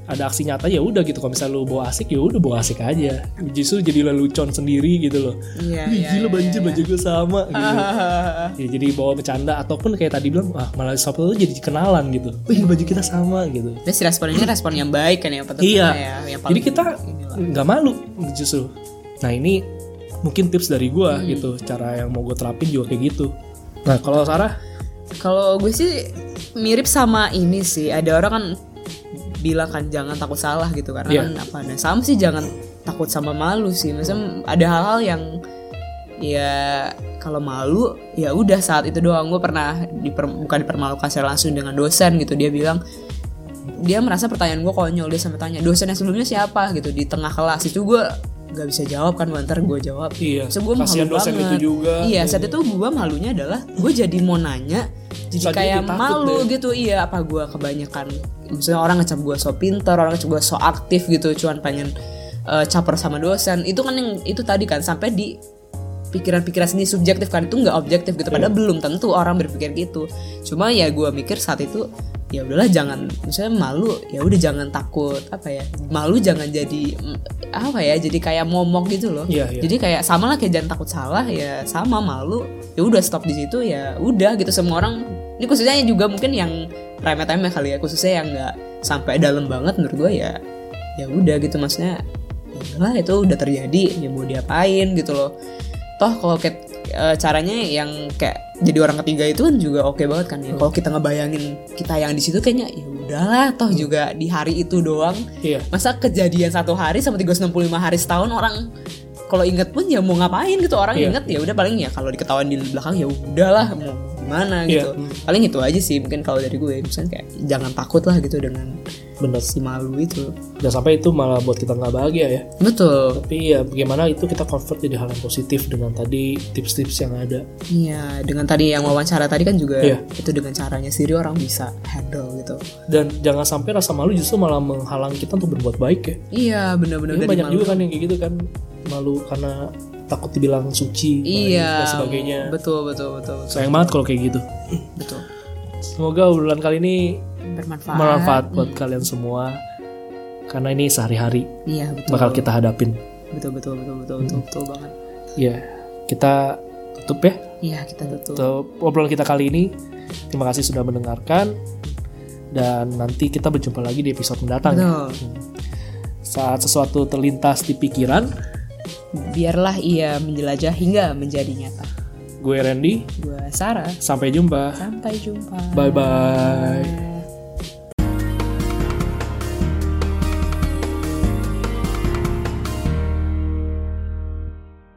ada aksi nyata ya udah gitu kalau misalnya lu bawa asik ya udah bawa asik aja justru jadi lelucon sendiri gitu loh Iya, Wih, iya. gila iya, banjir iya. baju gue sama gitu ya, jadi bawa bercanda ataupun kayak tadi bilang ah malah Sabtu tuh jadi kenalan gitu wih baju kita sama gitu Terus respon ini respon yang baik kan ya? Iya. Ya, yang jadi paling kita inilah. nggak malu justru nah ini mungkin tips dari gua Hmm. gitu cara yang mau gue terapin juga kayak gitu nah kalau Sarah Kalau gue sih mirip sama ini sih. Ada orang kan bilang kan jangan takut salah gitu. Karena Iya. kan apa nah sama sih jangan takut sama malu sih. Maksudnya ada hal-hal yang ya kalau malu ya udah saat itu doang. Gue pernah diper, bukan dipermalukan secara langsung dengan dosen gitu. Dia bilang dia merasa pertanyaan gue konyol. Dia sampai tanya dosen yang sebelumnya siapa? gitu di tengah kelas. Itu gue gak bisa jawab kan ntar gue jawab iya So, gue malu dosen banget. itu juga Iya, saat itu gue malunya adalah gue jadi mau nanya, jadi Saat kayak malu deh. gitu. Iya, apa gue kebanyakan, misalnya orang ngecap gue so pinter, orang ngecap gue so aktif gitu, cuman pengen eh, caper sama dosen. Itu kan yang itu tadi kan sampai di pikiran-pikiran sendiri subjektif kan itu nggak objektif gitu. Padahal belum tentu orang berpikir gitu. Cuma ya gue mikir saat itu ya udahlah jangan misalnya malu ya udah jangan takut apa ya malu jangan jadi apa ya jadi kayak momok gitu loh. Iya, iya. jadi kayak sama lah kayak jangan takut salah ya sama malu ya udah stop di situ ya udah gitu. Semua orang ini khususnya juga mungkin yang remeh-temeh kali ya khususnya yang nggak sampai dalam banget menurut gue ya ya udah gitu. Maksudnya ya udahlah itu udah terjadi ya mau diapain gitu loh. Toh kalau kayak eh, caranya yang kayak jadi orang ketiga itu kan juga oke banget kan ya. Kalau kita ngebayangin kita yang di situ kayaknya ya udahlah toh juga di hari itu doang. Iya. Masa kejadian satu hari sama 365 hari setahun orang kalau inget pun ya mau ngapain gitu? Orang Iya. inget ya udah paling ya kalau diketawain di belakang ya udahlah mau gimana Iya. gitu. Paling itu aja sih mungkin kalau dari gue misalnya kayak jangan takut lah gitu dengan bener. si malu itu. Jangan sampai itu malah buat kita nggak bahagia ya. Betul. Tapi ya bagaimana itu kita convert jadi hal yang positif dengan tadi tips-tips yang ada. Iya dengan tadi yang wawancara tadi kan juga Iya. itu dengan caranya sendiri orang bisa handle gitu. Dan jangan sampai rasa malu justru malah menghalang kita untuk berbuat baik ya. Iya benar-benar banyak malu. juga kan yang kayak gitu kan. Malu karena takut dibilang suci iya dan sebagainya betul betul betul betul, sayang banget kalau kayak gitu betul. semoga obrolan kali ini bermanfaat bermanfaat buat kalian semua karena ini sehari-hari iya betul bakal kita hadapin betul betul betul betul betul, betul banget ya kita tutup ya Iya kita tutup. untuk obrolan kita kali ini. Terima kasih sudah mendengarkan dan nanti kita berjumpa lagi di episode mendatang. ya. Betul. Saat sesuatu terlintas di pikiran, Biarlah ia menjelajah hingga menjadi nyata. gue Randy, Gua Sarah. sampai jumpa. Sampai jumpa. Bye bye.